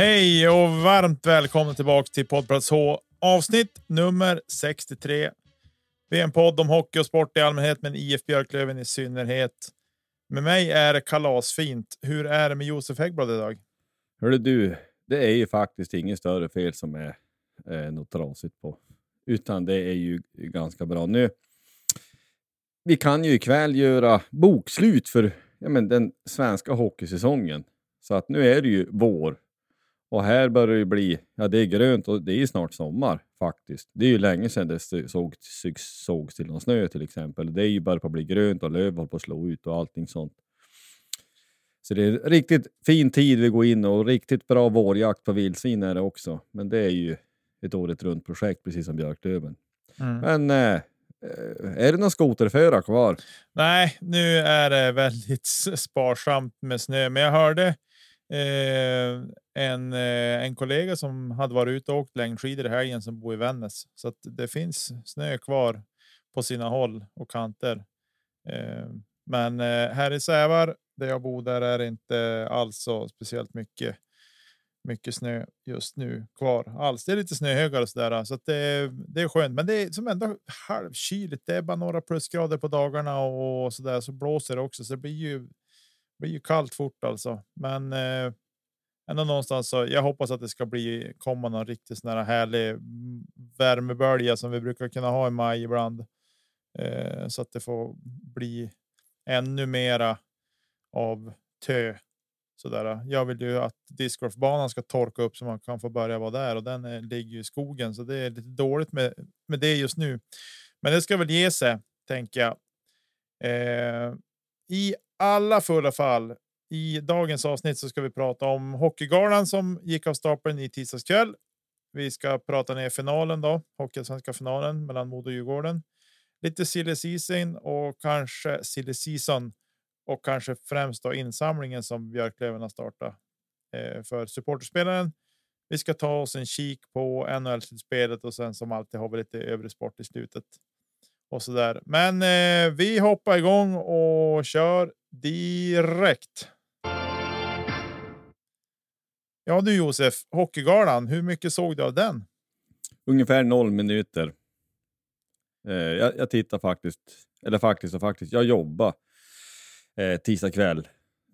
Hej och varmt välkomna tillbaka till Poddplats H avsnitt nummer 63. Vi är en podd om hockey och sport i allmänhet, men IF Björklöven i synnerhet. Med mig är det kalasfint. Hur är det med Josef Häggblad idag? Hörru du, det är ju faktiskt inget större fel som är eh, något trasigt på, utan det är ju ganska bra. Nu, vi kan ju ikväll göra bokslut för ja, men, den svenska hockeysäsongen. Så att nu är det ju vår och här börjar det bli, ja det är grönt och det är snart sommar faktiskt. Det är ju länge sedan det såg, såg, sågs till någon snö till exempel. Det är ju att bli grönt och löv håller på att slå ut och allting sånt. Så det är en riktigt fin tid vi går in och riktigt bra vårjakt på vildsvin är det också. Men det är ju ett året runt projekt precis som Björklöven. Mm. Men eh, är det någon skoterförare kvar? Nej, nu är det väldigt sparsamt med snö, men jag hörde eh, Eh, en, eh, en kollega som hade varit ute och åkt längdskidor i helgen som bor i Vännäs. Så att det finns snö kvar på sina håll och kanter. Eh, men eh, här i Sävar, där jag bor, där är det inte alls så speciellt mycket mycket snö just nu kvar alls. Det är lite snöhögar och så där, så att det, det är skönt. Men det är som ändå halvkyligt. Det är bara några plusgrader på dagarna och så där så blåser det också, så det blir ju blir ju kallt fort alltså. Men eh, ändå någonstans så jag hoppas att det ska bli komma någon riktigt sån här härlig värmebölja som vi brukar kunna ha i maj ibland. Eh, så att det får bli ännu mera av tö. Sådär. Jag vill ju att discgolfbanan ska torka upp så man kan få börja vara där och den är, ligger ju i skogen så det är lite dåligt med, med det just nu. Men det ska väl ge sig tänker jag. Eh, I alla fulla fall. I dagens avsnitt så ska vi prata om Hockeygalan som gick av stapeln i tisdags kväll. Vi ska prata ner finalen då, Hockeyallsvenska finalen mellan Modo och Djurgården. Lite silly season och kanske silly season och kanske främst då insamlingen som Björklöven har startat eh, för supporterspelaren. Vi ska ta oss en kik på NHL-slutspelet och sen som alltid har vi lite övrig sport i slutet och så där. Men eh, vi hoppar igång och kör direkt. Ja du Josef, Hockeygalan, hur mycket såg du av den? Ungefär noll minuter. Eh, jag, jag tittar faktiskt, eller faktiskt och faktiskt, jag jobbar eh, tisdag kväll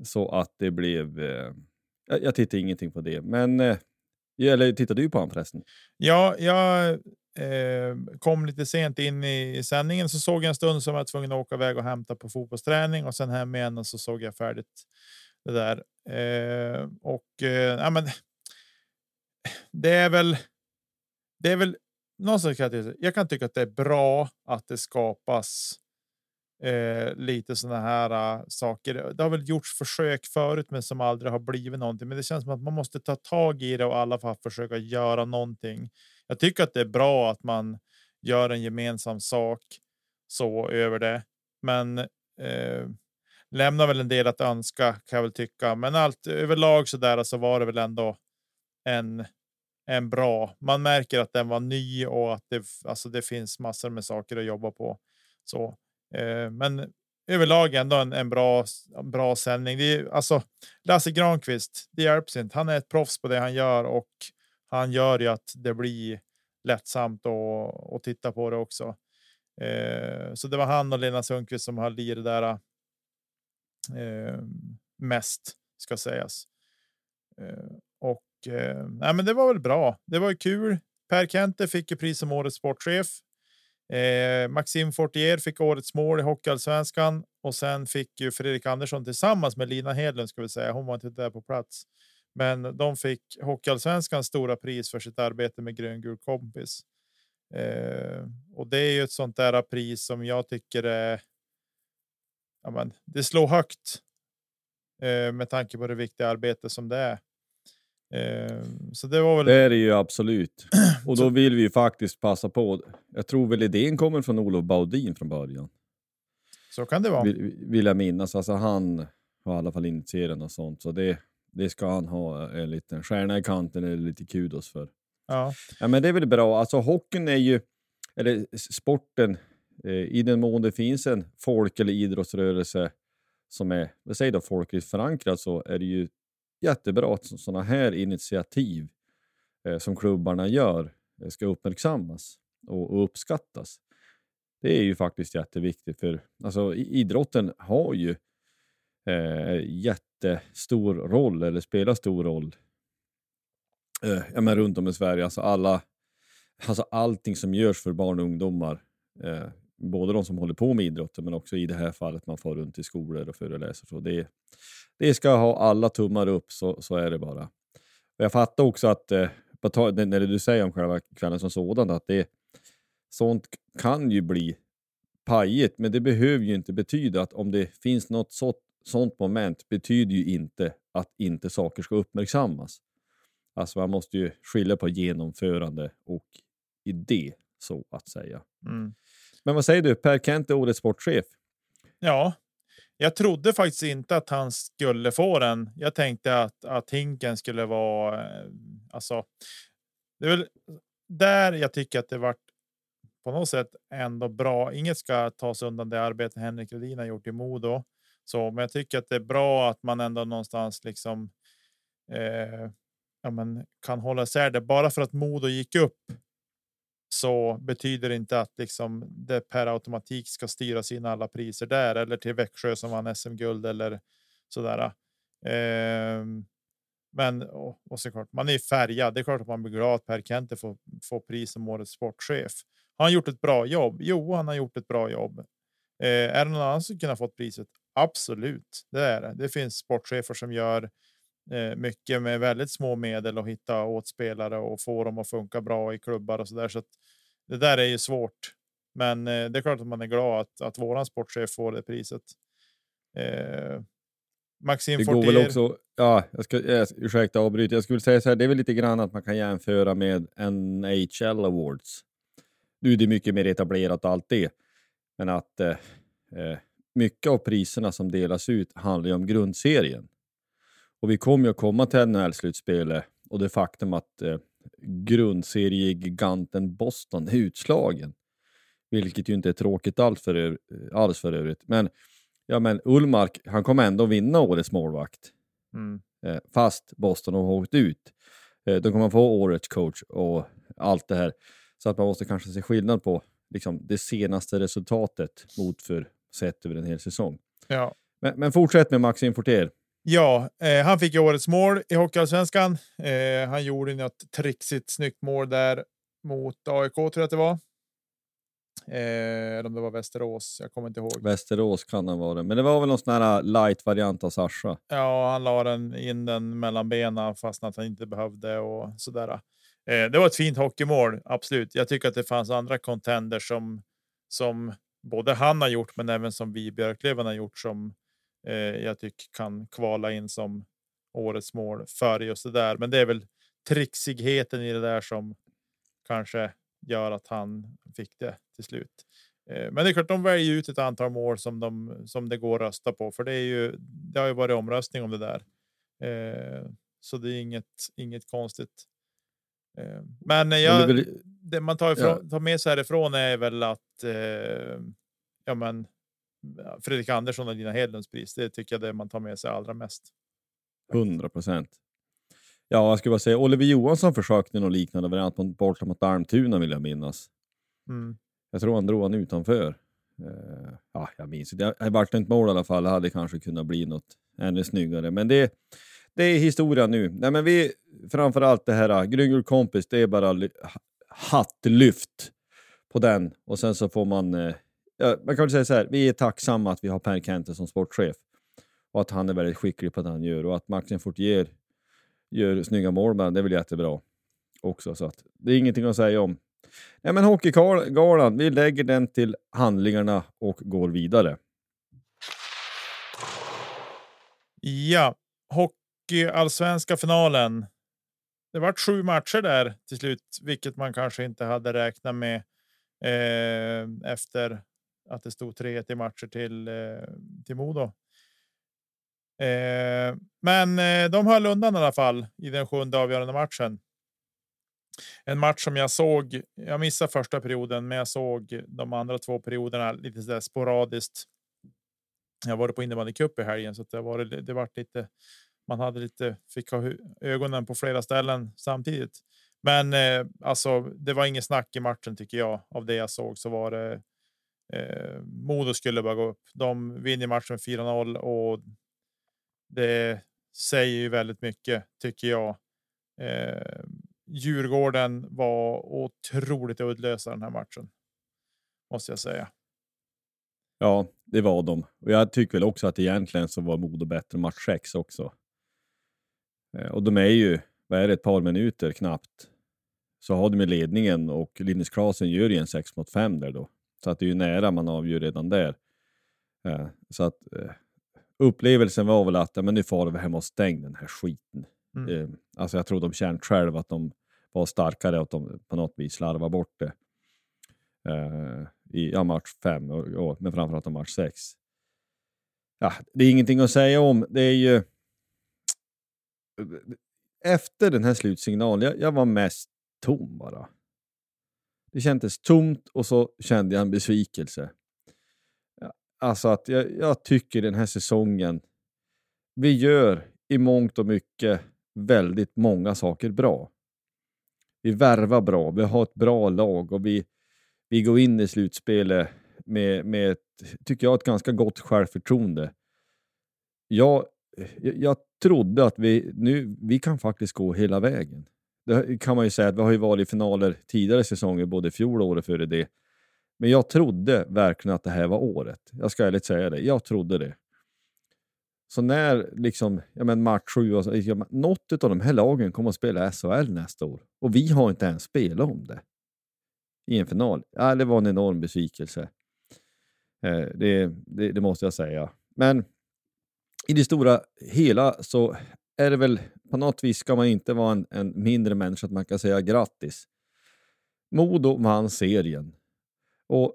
så att det blev. Eh, jag, jag tittar ingenting på det, men eh, eller tittar du på han förresten? Ja, jag eh, kom lite sent in i sändningen så såg jag en stund som jag var tvungen att åka iväg och hämta på fotbollsträning och sen hem igen och så såg jag färdigt det där. Eh, och eh, ja, men. Det är väl. Det är väl någonstans kan jag, jag kan tycka att det är bra att det skapas eh, lite sådana här uh, saker. Det har väl gjorts försök förut, men som aldrig har blivit någonting. Men det känns som att man måste ta tag i det och i alla fall försöka göra någonting. Jag tycker att det är bra att man gör en gemensam sak så över det, men eh, lämnar väl en del att önska kan jag väl tycka. Men allt överlag så där så var det väl ändå en en bra. Man märker att den var ny och att det, alltså det finns massor med saker att jobba på. Så, eh, men överlag ändå en, en bra, bra sändning. Det är, alltså, Lasse Granqvist, det hjälps inte. Han är ett proffs på det han gör och han gör ju att det blir lättsamt att, titta på det också. Eh, så det var han och Lena Sundqvist som höll i det där. Eh, mest ska sägas. Eh, och eh, nej, men det var väl bra. Det var kul. Per Kente fick ju pris som årets sportchef. Eh, Maxim Fortier fick årets mål i Hockeyallsvenskan och sen fick ju Fredrik Andersson tillsammans med Lina Hedlund ska vi säga. Hon var inte där på plats, men de fick Hockeyallsvenskans stora pris för sitt arbete med gröngul kompis. Eh, och det är ju ett sånt där pris som jag tycker är. Ja, men det slår högt. Eh, med tanke på det viktiga arbete som det är. Eh, så det var väl. Det är det ju absolut. Och då vill vi ju faktiskt passa på. Jag tror väl idén kommer från Olof Baudin från början. Så kan det vara. Vill, vill jag minnas. Alltså han har i alla fall initierat och sånt. Så det, det ska han ha en liten stjärna i kanten eller lite kudos för. Ja. ja, men det är väl bra. Alltså hockeyn är ju, eller sporten, eh, i den mån det finns en folk eller idrottsrörelse som är, vad säger då, folkligt förankrad så är det ju jättebra att sådana här initiativ eh, som klubbarna gör eh, ska uppmärksammas och, och, uppskattas. Det är ju faktiskt jätteviktigt för alltså, idrotten har ju eh, jättestor roll eller spelar stor roll eh, ja, men runt om i Sverige. Alltså, alla, alltså allting som görs för barn och ungdomar eh, både de som håller på med idrotten men också i det här fallet man får runt i skolor och föreläser. Så det, det ska ha alla tummar upp, så, så är det bara. Och jag fattar också att, eh, när du säger om själva kvällen som sådan, att det, sånt kan ju bli pajigt, men det behöver ju inte betyda att om det finns något sånt sånt moment betyder ju inte att inte saker ska uppmärksammas. Alltså man måste ju skilja på genomförande och idé, så att säga. Mm. Men vad säger du, Per Kent är årets sportchef. Ja, jag trodde faktiskt inte att han skulle få den. Jag tänkte att, att Hinken skulle vara, eh, alltså. Det är väl där jag tycker att det varit på något sätt ändå bra. Inget ska tas undan det arbete Henrik Rudin har gjort i Modo. Så, men jag tycker att det är bra att man ändå någonstans liksom. Eh, ja, men kan hålla isär det bara för att Modo gick upp så betyder det inte att liksom det per automatik ska styras in alla priser där eller till Växjö som vann SM-guld eller sådär. Eh, men och, och såklart, man är färgad. Det är klart att man blir glad att Per Kente får, får pris som årets sportchef. Har han gjort ett bra jobb? Jo, han har gjort ett bra jobb. Eh, är det någon annan som kunde ha fått priset? Absolut, det är det. Det finns sportchefer som gör eh, mycket med väldigt små medel och hitta åt spelare och få dem att funka bra i klubbar och så där. Så att det där är ju svårt, men eh, det är klart att man är glad att, att våran sportchef får det priset. Eh, Maxim det Fortier. går väl också, ja, jag ska, jag, ursäkta avbryta, jag skulle säga så här, det är väl lite grann att man kan jämföra med NHL Awards. Nu det är mycket mer etablerat och allt det, men att eh, eh, mycket av priserna som delas ut handlar ju om grundserien. Och vi kommer ju att komma till NHL-slutspelet och det faktum att eh, grundseriegiganten Boston är utslagen. Vilket ju inte är tråkigt alls för, alls för övrigt. Men, ja, men Ullmark, han kommer ändå vinna årets målvakt. Mm. Eh, fast Boston har åkt ut. Eh, då kommer man få årets coach och allt det här. Så att man måste kanske se skillnad på liksom, det senaste resultatet mot för sett över en hel säsong. Ja. Men, men fortsätt med Maxim Fortier. Ja, eh, han fick ju årets mål i Hockeyallsvenskan. Eh, han gjorde något trixigt snyggt mål där mot AIK tror jag att det var. Eh, eller om det var Västerås. Jag kommer inte ihåg. Västerås kan ha varit, men det var väl någon sån här light variant av Sasha. Ja, han la den in den mellan benen fast att han inte behövde och sådär. Eh, det var ett fint hockeymål, absolut. Jag tycker att det fanns andra contenders som som både han har gjort, men även som vi Björklöven har gjort som eh, jag tycker kan kvala in som årets mål för just det där. Men det är väl trixigheten i det där som kanske gör att han fick det till slut. Eh, men det är klart, de väljer ut ett antal mål som de som det går att rösta på, för det är ju. Det har ju varit omröstning om det där, eh, så det är inget inget konstigt. Eh, men jag, vill- det man tar, ifrån, tar med sig härifrån är väl att eh, ja, men Fredrik Andersson och Lina Hedlunds pris. Det tycker jag det man tar med sig allra mest. 100 procent. Ja, jag skulle bara säga Oliver Johansson försökte något liknande variant mot borta mot Almtuna vill jag minnas. Mm. Jag tror han drog han utanför. Eh, ja, jag minns inte. Det vart inte mål i alla fall. Det hade kanske kunnat bli något ännu snyggare. Men det, det är historia nu. Nej, men vi, framförallt det här, äh, Gryngel kompis, det är bara hattlyft på den. Och sen så får man, äh, ja, man kan väl säga så här, vi är tacksamma att vi har Per Kente som sportchef. Och att han är väldigt skicklig på det han gör. Och att Maxen Fortier gör snygga mål, med det är väl jättebra också. Så att det är ingenting att säga om. Nej, men Hockeygalan, vi lägger den till handlingarna och går vidare. Ja, hockeyallsvenska finalen. Det var sju matcher där till slut, vilket man kanske inte hade räknat med eh, efter att det stod 3-1 i matcher till eh, till Modo. Eh, men eh, de höll undan i alla fall i den sjunde avgörande matchen. En match som jag såg. Jag missade första perioden, men jag såg de andra två perioderna lite så sporadiskt. Jag har varit på innebandycup i helgen så det var det vart lite. Man hade lite fick ha ögonen på flera ställen samtidigt. Men eh, alltså, det var ingen snack i matchen tycker jag. Av det jag såg så var det. Eh, Modo skulle bara gå upp. De vinner matchen med 4-0 och. Det säger ju väldigt mycket tycker jag. Eh, Djurgården var otroligt uddlösa den här matchen. Måste jag säga. Ja, det var de. Och jag tycker väl också att egentligen så var Modo bättre match 6 också. Eh, Och de är ju, vad är det, ett par minuter knappt. Så har de med ledningen och Linus Klasen gör ju en 6 mot 5 där då. Så att det är ju nära man avgör redan där. Eh, Så att eh, upplevelsen var väl att ja, men nu får vi hem och stäng den här skiten. Mm. Alltså jag tror de känt själv att de var starkare och att de på något vis slarvade bort det. I ja, match 5, och, och, men framförallt i match 6. Ja, det är ingenting att säga om. Det är ju... Efter den här slutsignalen, jag, jag var mest tom bara. Det kändes tomt och så kände jag en besvikelse. Alltså att jag, jag tycker den här säsongen, vi gör i mångt och mycket väldigt många saker bra. Vi värvar bra, vi har ett bra lag och vi, vi går in i slutspelet med, med ett, tycker jag, ett ganska gott självförtroende. Jag, jag, trodde att vi nu, vi kan faktiskt gå hela vägen. Det kan man ju säga att vi har ju varit i finaler tidigare säsonger, både i fjol och året före det. Men jag trodde verkligen att det här var året. Jag ska ärligt säga det. Jag trodde det. Så när liksom, ja men match sju, ja, något av de här lagen kommer att spela SHL nästa år. Och vi har inte ens spelat om det. I en final. Ja, det var en enorm besvikelse. Eh, det, det, det måste jag säga. Men i det stora hela så är det väl på något vis ska man inte vara en, en mindre människa att man kan säga grattis. Modo vann serien. Och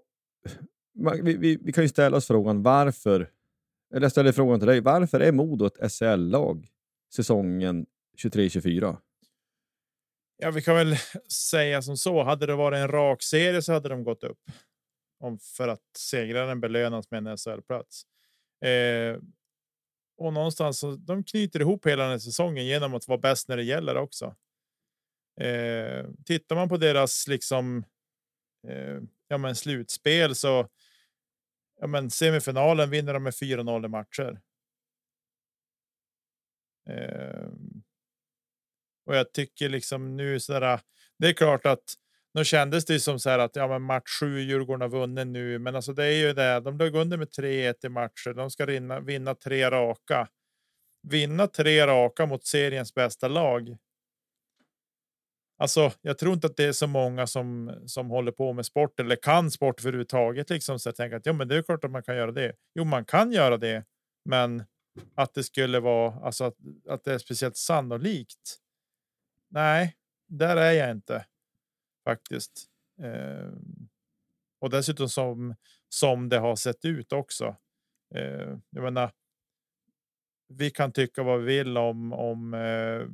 man, vi, vi, vi kan ju ställa oss frågan varför, eller jag ställer frågan till dig, varför är Modo ett SHL-lag säsongen 23-24? Ja, vi kan väl säga som så. Hade det varit en rak serie så hade de gått upp. Om för att segraren belönas med en SHL-plats. Eh, och någonstans så de knyter ihop hela den här säsongen genom att vara bäst när det gäller också. Eh, tittar man på deras liksom. Eh, ja, men slutspel så. Ja, men semifinalen vinner de med 4-0 i matcher. Eh, och jag tycker liksom nu så där. Det är klart att nu kändes det ju som så här att ja, men match sju Djurgården har vunnit nu, men alltså det är ju det. De låg under med 3-1 i matcher. De ska vinna, vinna tre raka. Vinna tre raka mot seriens bästa lag. Alltså, jag tror inte att det är så många som som håller på med sport eller kan sport överhuvudtaget. Liksom så jag tänker att ja, men det är klart att man kan göra det. Jo, man kan göra det, men att det skulle vara alltså att, att det är speciellt sannolikt. Nej, där är jag inte faktiskt. Eh, och dessutom som som det har sett ut också. Eh, jag menar. Vi kan tycka vad vi vill om om. Eh,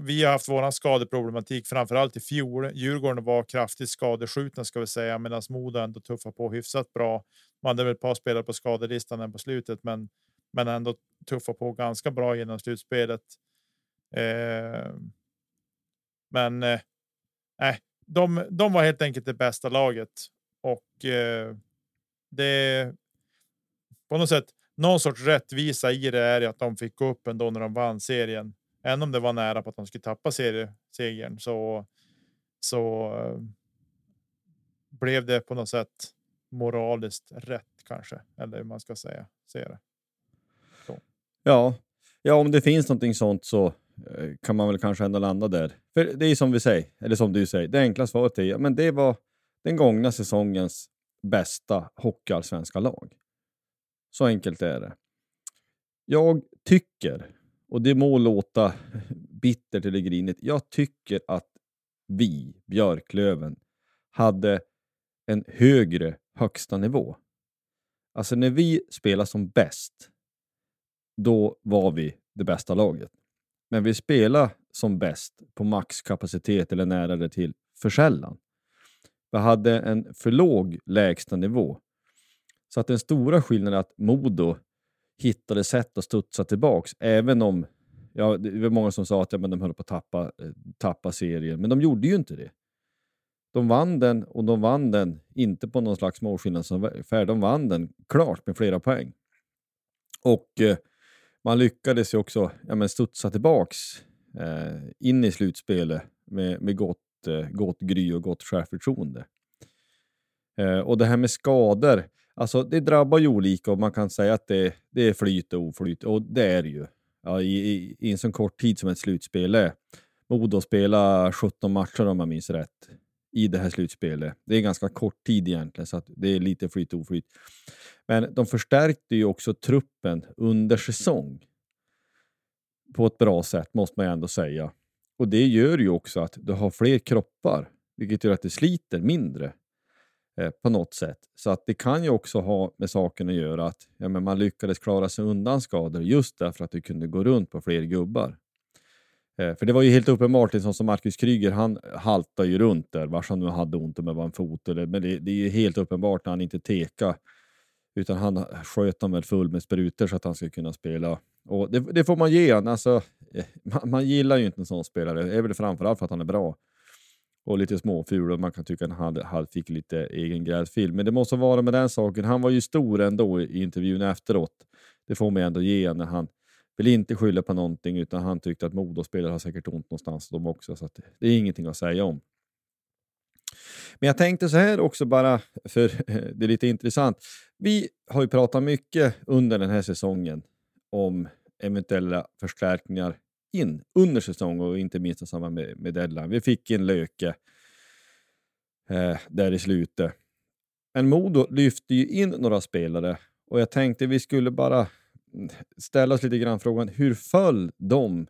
vi har haft våran skadeproblematik framförallt i fjol. Djurgården var kraftigt skadeskjuten ska vi säga medan Modo ändå tuffar på hyfsat bra. Man hade väl ett par spelare på skadelistan på slutet, men men ändå tuffa på ganska bra genom slutspelet. Eh, men eh, eh, de, de var helt enkelt det bästa laget och eh, det. På något sätt någon sorts rättvisa i det är att de fick gå upp ändå när de vann serien, även om det var nära på att de skulle tappa seriesegern så. Så. Eh, blev det på något sätt moraliskt rätt kanske, eller hur man ska säga. Se det. Ja, ja, om det finns någonting sånt så Eh, kan man väl kanske ändå landa där. För det är som vi säger, eller som du säger, det enkla svaret är men det var den gångna säsongens bästa hockeyallsvenska lag. Så enkelt är det. Jag tycker, och det må låta bittert eller grinigt, jag tycker att vi, Björklöven, hade en högre högsta nivå. Alltså när vi spelade som bäst, då var vi det bästa laget. Men vi spelade som bäst på maxkapacitet eller nära det till för sällan. Vi hade en för låg lägsta nivå. Så att den stora skillnaden är att Modo hittade sätt att studsa tillbaks, även om ja, det var många som sa att ja, men de höll på att tappa, eh, tappa serien, men de gjorde ju inte det. De vann den och de vann den inte på någon slags målskillnadsaffär. De vann den klart med flera poäng. Och eh, man lyckades ju också ja, men studsa tillbaks eh, in i slutspelet med, med gott, eh, gott gry och gott självförtroende. Eh, och det här med skador, alltså det drabbar ju olika och man kan säga att det, det är flyt och oflyt och det är det ju. Ja, i, i, I en så kort tid som ett slutspel är. Modo spela 17 matcher om jag minns rätt i det här slutspelet. Det är ganska kort tid egentligen, så att det är lite flyt och oflyt. Men de förstärkte ju också truppen under säsong på ett bra sätt, måste man ju ändå säga. Och det gör ju också att du har fler kroppar, vilket gör att det sliter mindre eh, på något sätt. Så att det kan ju också ha med saken att göra att ja, men man lyckades klara sig undan skador just därför att du kunde gå runt på fler gubbar. Eh, för det var ju helt uppenbart, liksom som Marcus Kryger, han haltar ju runt där, vars han nu hade ont om det var en fot. Eller, men det, det är ju helt uppenbart när han inte tekade utan han sköt dem väl full med sprutor så att han skulle kunna spela. Och det, det får man ge honom. Alltså, eh, man, man, gillar ju inte en sån spelare. Det är väl framförallt för att han är bra. Och lite småful och man kan tycka att han hade, hade, fick lite egen gräddfil. Men det måste vara med den saken. Han var ju stor ändå i intervjun efteråt. Det får man ändå ge när han vill inte skylla på någonting utan han tyckte att Modospelare har säkert ont någonstans de också. Så det är ingenting att säga om. Men jag tänkte så här också bara, för det är lite intressant. Vi har ju pratat mycket under den här säsongen om eventuella förstärkningar in under säsong och inte minst i samband med, med deadline. Vi fick en Löke eh, där i slutet. Men Modo lyfte ju in några spelare och jag tänkte vi skulle bara ställa oss lite grann frågan hur föll de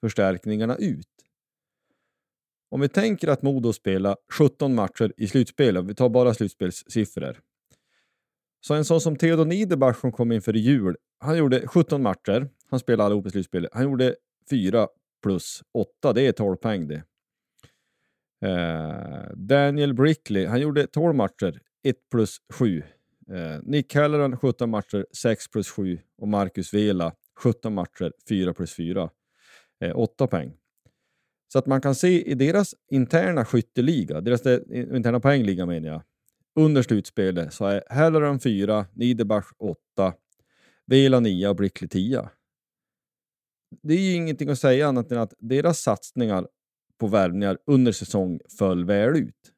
förstärkningarna ut? Om vi tänker att Modo spelar 17 matcher i slutspelet, vi tar bara slutspelssiffror. Så en sån som Theodor Niederbach som kom in för jul, han gjorde 17 matcher. Han spelade allihop i slutspelet. Han gjorde 4 plus 8, det är 12 poäng det. Eh, Daniel Brickley, han gjorde 12 matcher, 1 plus 7. Eh, Nick Halloran 17 matcher, 6 plus 7 och Marcus Vela 17 matcher, 4 plus 4. Eh, 8 poäng. Så att man kan se i deras interna skytteliga, deras eh, interna poängliga menar jag, under slutspelet så är Halloran 4, Niederbach 8, Vela 9 och Brickley 10. Det är ju ingenting att säga annat än att deras satsningar på värvningar under säsong föll väl ut.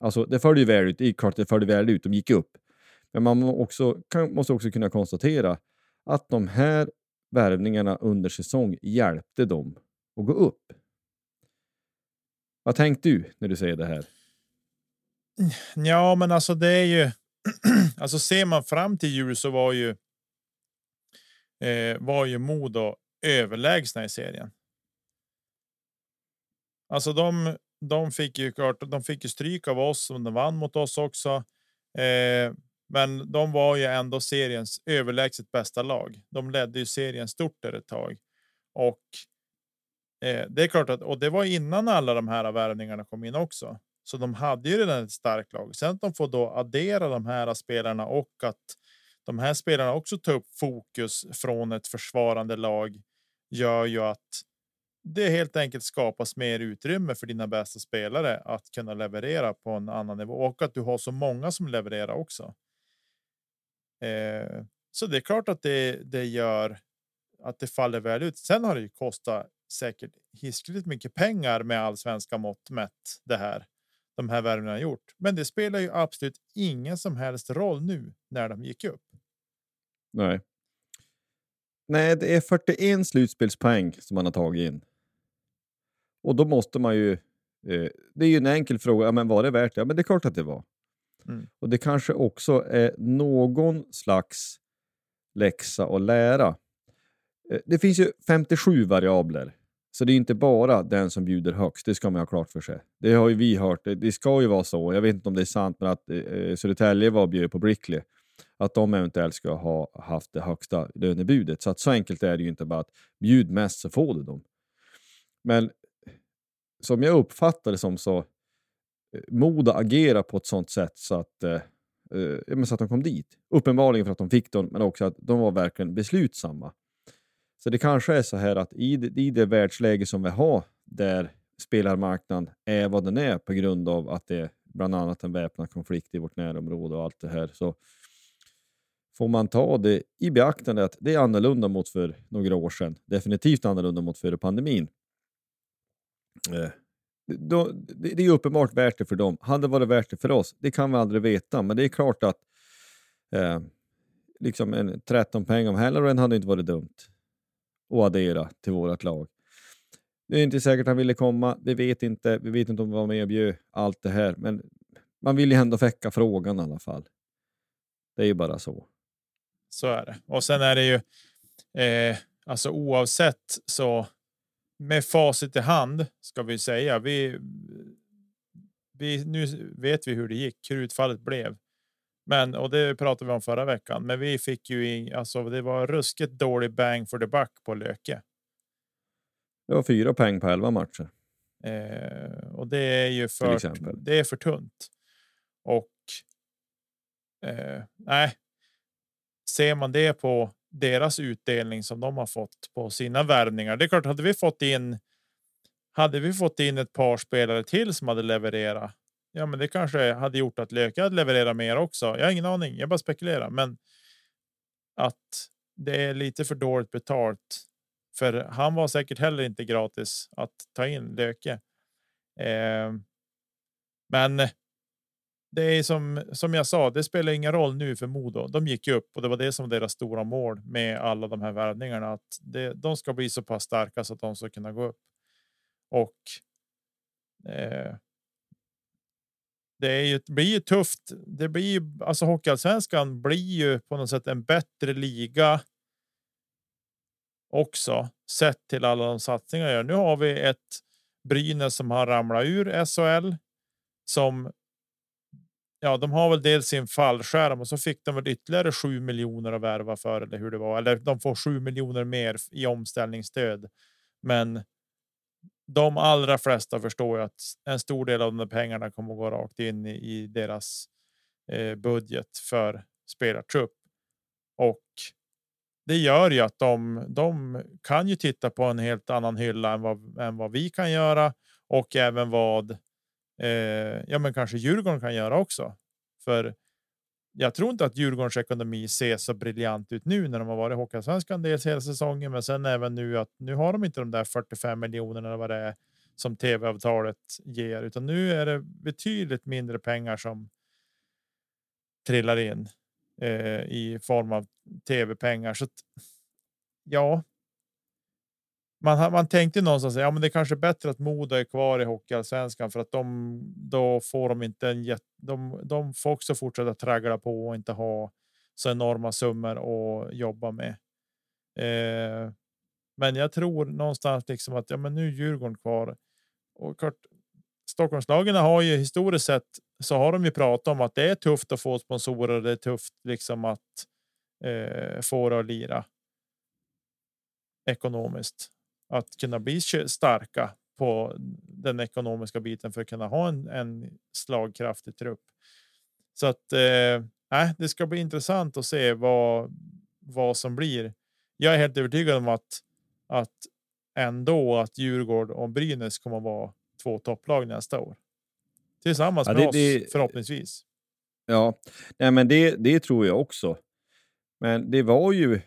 Alltså det föll ju väl ut, det är klart det föll väl ut, de gick upp. Men man också, kan, måste också kunna konstatera att de här värvningarna under säsong hjälpte dem att gå upp. Vad tänkte du när du säger det här? Ja, men alltså det är ju alltså ser man fram till jul så var ju. Eh, var ju Modo överlägsna i serien. Alltså de, de fick ju klart. De fick ju stryk av oss och de vann mot oss också. Eh, men de var ju ändå seriens överlägset bästa lag. De ledde ju serien stort där ett tag och. Eh, det är klart att och det var innan alla de här värvningarna kom in också. Så de hade ju redan ett starkt lag. Sen att de får då addera de här spelarna och att de här spelarna också tar upp fokus från ett försvarande lag gör ju att det helt enkelt skapas mer utrymme för dina bästa spelare att kunna leverera på en annan nivå och att du har så många som levererar också. Eh, så det är klart att det, det gör att det faller väl ut. Sen har det ju kostat säkert hiskligt mycket pengar med allsvenska mått mätt det här de här värvningarna gjort. Men det spelar ju absolut ingen som helst roll nu när de gick upp. Nej. Nej, det är 41 slutspelspoäng som man har tagit in. Och då måste man ju... Eh, det är ju en enkel fråga. Ja, men var det värt det? Ja, men det är klart att det var. Mm. Och det kanske också är någon slags läxa att lära. Eh, det finns ju 57 variabler så det är inte bara den som bjuder högst, det ska man ha klart för sig. Det har ju vi hört, det, det ska ju vara så, jag vet inte om det är sant, men att eh, eh, Södertälje var och bjöd på Brickley, att de eventuellt ska ha haft det högsta lönebudet. Så att så enkelt är det ju inte bara att bjud mest så får du dem. Men som jag uppfattar det som så, eh, Moda agerar på ett sånt sätt så att, eh, eh så att de kom dit. Uppenbarligen för att de fick dem, men också att de var verkligen beslutsamma. Så det kanske är så här att i det, i det världsläge som vi har, där spelarmarknaden är vad den är på grund av att det är bland annat en väpnad konflikt i vårt närområde och allt det här, så får man ta det i beaktande att det är annorlunda mot för några år sedan. Definitivt annorlunda mot före pandemin. Eh, då, det, det är uppenbart värt det för dem. Hade det varit värt det för oss? Det kan vi aldrig veta, men det är klart att eh, liksom en 13 poäng om Halloran hade inte varit dumt och addera till vårt lag. Det är inte säkert han ville komma. Vi vet inte. Vi vet inte om han var med och bjöd allt det här, men man vill ju ändå väcka frågan i alla fall. Det är ju bara så. Så är det. Och sen är det ju eh, alltså oavsett så med facit i hand ska vi säga. Vi. Vi nu vet vi hur det gick, hur utfallet blev. Men och det pratade vi om förra veckan. Men vi fick ju in, alltså det var ruskigt dålig bang for the buck på Löke. Det var fyra poäng på elva matcher. Eh, och det är ju för. Det är för tunt. Och. Eh, nej. Ser man det på deras utdelning som de har fått på sina värvningar. Det är klart, hade vi fått in. Hade vi fått in ett par spelare till som hade levererat ja, men det kanske hade gjort att Löke hade levererat mer också. Jag har ingen aning. Jag bara spekulerar, men. Att det är lite för dåligt betalt. För han var säkert heller inte gratis att ta in Löke. Eh, men. Det är som som jag sa, det spelar ingen roll nu för Modo. De gick upp och det var det som var deras stora mål med alla de här värvningarna. Att det, de ska bli så pass starka så att de ska kunna gå upp. Och. Eh, det är ju, blir ju tufft. Det blir ju alltså Hockeyallsvenskan blir ju på något sätt en bättre liga. Också sett till alla de satsningar jag gör. Nu har vi ett Brynäs som har ramlat ur SHL som. Ja, de har väl dels sin fallskärm och så fick de väl ytterligare 7 miljoner att värva för eller hur det var. Eller de får 7 miljoner mer i omställningsstöd. Men de allra flesta förstår ju att en stor del av de pengarna kommer att gå rakt in i, i deras eh, budget för spelartrupp. Och det gör ju att de, de kan ju titta på en helt annan hylla än vad, än vad vi kan göra och även vad eh, ja, men kanske Djurgården kan göra också. För jag tror inte att Djurgårdens ekonomi ser så briljant ut nu när de har varit i Hockeyallsvenskan dels hela säsongen, men sen även nu att nu har de inte de där 45 miljonerna eller vad det är som tv-avtalet ger, utan nu är det betydligt mindre pengar som trillar in eh, i form av tv-pengar. Så att, ja. Man, man tänkte någonstans ja, men det är kanske är bättre att Modo är kvar i Hockeyallsvenskan för att de då får de inte en jätte, de, de får också fortsätta traggla på och inte ha så enorma summor att jobba med. Eh, men jag tror någonstans liksom att ja, men nu är Djurgården kvar och klart. Stockholmslagen har ju historiskt sett så har de ju pratat om att det är tufft att få sponsorer. Det är tufft liksom att eh, få det att lira. Ekonomiskt att kunna bli starka på den ekonomiska biten för att kunna ha en, en slagkraftig trupp. Så att eh, det ska bli intressant att se vad, vad som blir. Jag är helt övertygad om att, att ändå att Djurgården och Brynäs kommer att vara två topplag nästa år. Tillsammans Ja, med det- oss det- förhoppningsvis. Ja, nej, men det, det tror jag också. Men det var ju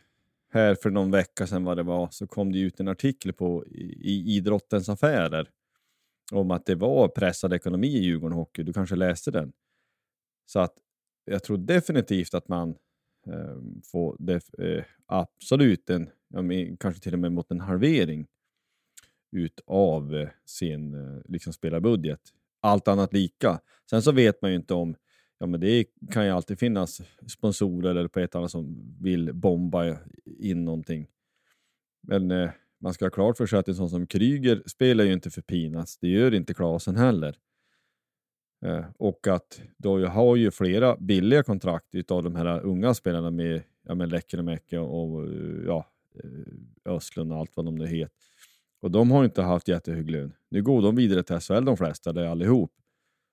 här för någon vecka sedan vad det var, så kom det ut en artikel på i, Idrottens affärer om att det var pressad ekonomi i Djurgården Hockey. Du kanske läste den? Så att jag tror definitivt att man eh, får def, eh, absolut en, men kanske till och med mot en halvering utav eh, sin eh, liksom spelarbudget. Allt annat lika. Sen så vet man ju inte om Ja, men det kan ju alltid finnas sponsorer eller på ett annat som vill bomba in någonting. Men eh, man ska ha klart för sig att en sån som Kryger spelar ju inte för Pinas. Det gör inte Klasen heller. Eh, och att då har ju flera billiga kontrakt utav de här unga spelarna med ja, men Lekkerimäki och ja, eh, Östlund och allt vad de nu heter. Och de har inte haft jättehög lön. Nu går de vidare till SHL de flesta, eller allihop.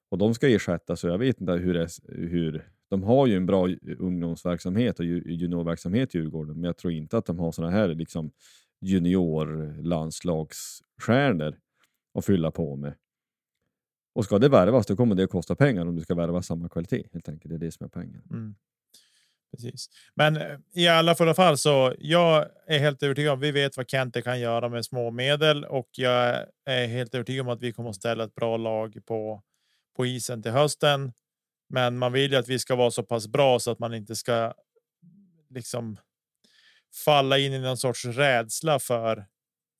Och de ska ersättas, så jag vet inte hur, det, hur... De har ju en bra ungdomsverksamhet och juniorverksamhet i Djurgården, men jag tror inte att de har såna här liksom juniorlandslagsstjärnor att fylla på med. Och ska det värvas, då kommer det att kosta pengar om du ska värva samma kvalitet, helt enkelt. Det är det som är poängen. Mm. Precis. Men eh, i alla fulla fall så jag är helt övertygad om vi vet vad Kente kan göra med små medel och jag är helt övertygad om att vi kommer att ställa ett bra lag på, på isen till hösten. Men man vill ju att vi ska vara så pass bra så att man inte ska liksom falla in i någon sorts rädsla för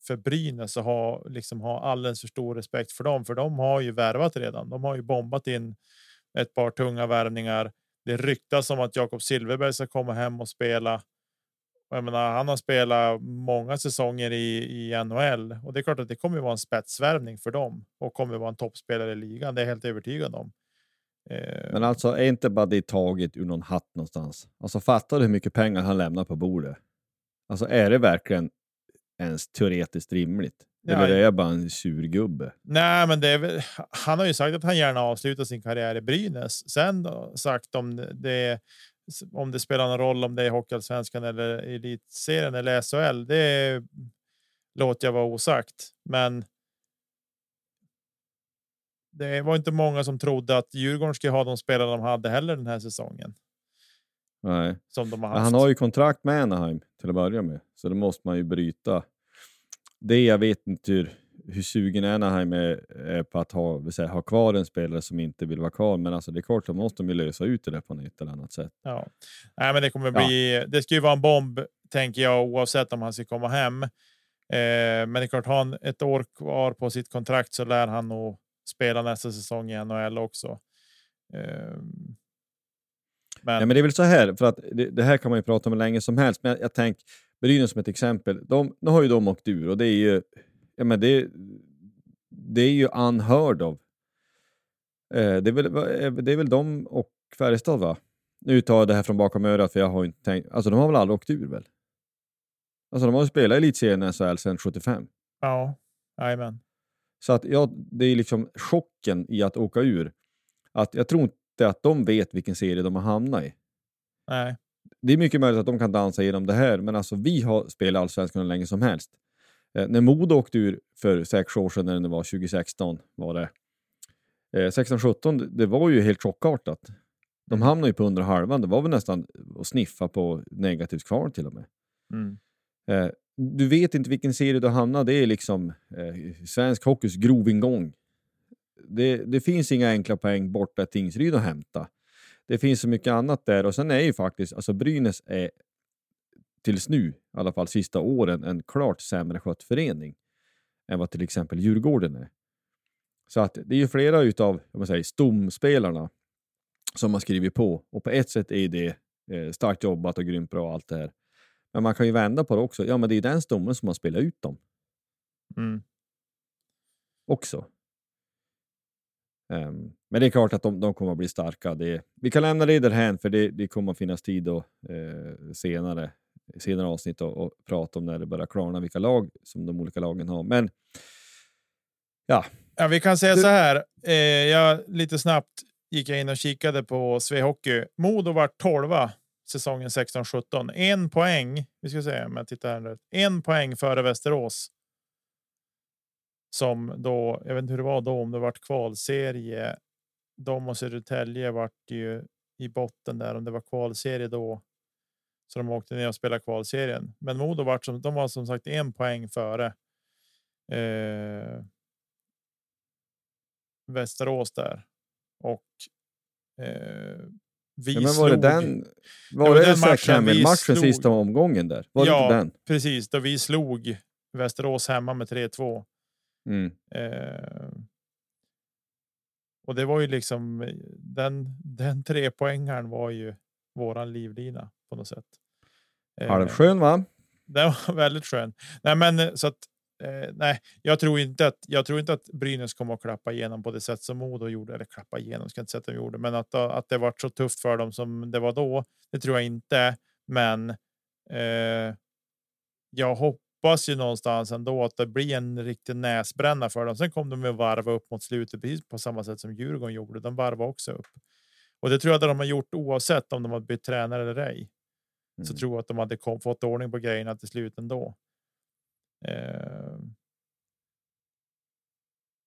för Brynäs och ha liksom ha alldeles för stor respekt för dem, för de har ju värvat redan. De har ju bombat in ett par tunga värvningar. Det ryktas om att Jakob Silverberg ska komma hem och spela. Jag menar, han har spelat många säsonger i, i NHL och det är klart att det kommer att vara en spetsvärvning för dem och kommer att vara en toppspelare i ligan. Det är jag helt övertygad om. Eh, Men alltså, är inte bara det taget ur någon hatt någonstans? Alltså, fattar du hur mycket pengar han lämnar på bordet? Alltså, är det verkligen ens teoretiskt rimligt? Ja, Eller är jag bara en surgubbe? Nej, men det väl, han har ju sagt att han gärna avslutar sin karriär i Brynäs. Sen då, sagt om det om det spelar någon roll om det är Hockeyallsvenskan eller elitserien eller SHL. Det låter jag vara osagt, men. Det var inte många som trodde att Djurgården skulle ha de spelare de hade heller den här säsongen Nej. som de har haft. han har ju kontrakt med Anaheim till att börja med, så då måste man ju bryta. Det jag vet inte hur, hur sugen Anaheim är, är på att ha, säga, ha kvar en spelare som inte vill vara kvar, men alltså det är klart, då måste de ju lösa ut det där på ett eller annat sätt. Ja, nej, men det kommer Ja. bli. Det ska ju vara en bomb tänker jag oavsett om han ska komma hem. Eh, men det är klart, har han ett år kvar på sitt kontrakt så lär han nog spela nästa säsong i NHL också. Eh, men, Ja, men det är väl så här, för att det, det här kan man ju prata om hur länge som helst, men jag, jag tänker Brynäs som ett exempel. De, nu har ju de åkt ur och det är ju, ja, men det, det är ju unheard of. Eh, det, är väl, det är väl de och Färjestad va? Nu tar jag det här från bakom örat för jag har inte tänkt, alltså de har väl aldrig åkt ur väl? Alltså de har ju spelat elitserien i SHL sedan 75. ja, jajamän. Så att ja, det är liksom chocken i att åka ur. Att jag tror inte att de vet vilken serie de har hamnat i. Nej, det är mycket möjligt att de kan dansa igenom det här, men alltså vi har spelat allsvenskan hur länge som helst. Eh, när Modo åkte ur för sex år sedan, när det var 2016, var det. Eh, 16-17, det var ju helt chockartat. De hamnade ju på under halvan, det var väl nästan att sniffa på negativt kvar till och med. mm. Eh, du vet inte vilken serie du hamnar. Det är liksom eh, svensk hockeys grovingång. Det, det finns inga enkla poäng borta i Tingsryd att hämta. Det finns så mycket annat där och sen är ju faktiskt, alltså Brynäs är tills nu, i alla fall sista åren, en klart sämre skött förening än vad till exempel Djurgården är. Så att det är ju flera utav om man säger, stomspelarna som har skrivit på och på ett sätt är det eh, starkt jobbat och grymt bra och allt det här. Men man kan ju vända på det också. Ja, men det är den stommen som har spelat ut dem Mm. också. Ehm, men det är klart att de, de kommer att bli starka. Det, vi kan lämna det därhän för det, det kommer att finnas tid då, eh, senare, senare avsnitt och, och prata om när det börjar klarna vilka lag som de olika lagen har. Men ja, Ja, vi kan säga Du- så här. Eh, jag lite snabbt gick jag in och kikade på Svehockey. Modo var 12 säsongen 16-17. En poäng. Vi ska se om jag tittar här rätt. En poäng före Västerås. Som då, jag vet inte hur det var då, om det vart kvalserie. De och Södertälje vart ju i botten där om det var kvalserie då. Så de åkte ner och spelade kvalserien. Men Modo vart som, de var som sagt en poäng före. Eh, Västerås där. Och eh, vi ja men var det slog, den, var men det den matchen vi matchen slog- sista omgången där? Var det Ja. den? precis då vi slog Västerås hemma med 3-2. Mm. Eh, och det var ju liksom eh, den, den tre poängaren var ju våran livlina på något sätt. Eh, Halvskön va? Den var väldigt skön. Nej, men eh, så att eh, nej, jag tror inte att jag tror inte att Brynäs kommer att klappa igenom på det sätt som Modo gjorde eller klappa igenom ska inte säga att de gjorde, men att att det var så tufft för dem som det var då. Det tror jag inte, men. Eh, jag hoppas ju någonstans ändå att det blir en riktig näsbränna för dem. Sen kom de att varva upp mot slutet precis på samma sätt som Djurgården gjorde. De varvade också upp och det tror jag att de har gjort oavsett om de har bytt tränare eller ej så Mm. tror jag att de hade kom, fått ordning på grejerna till slut ändå. Eh,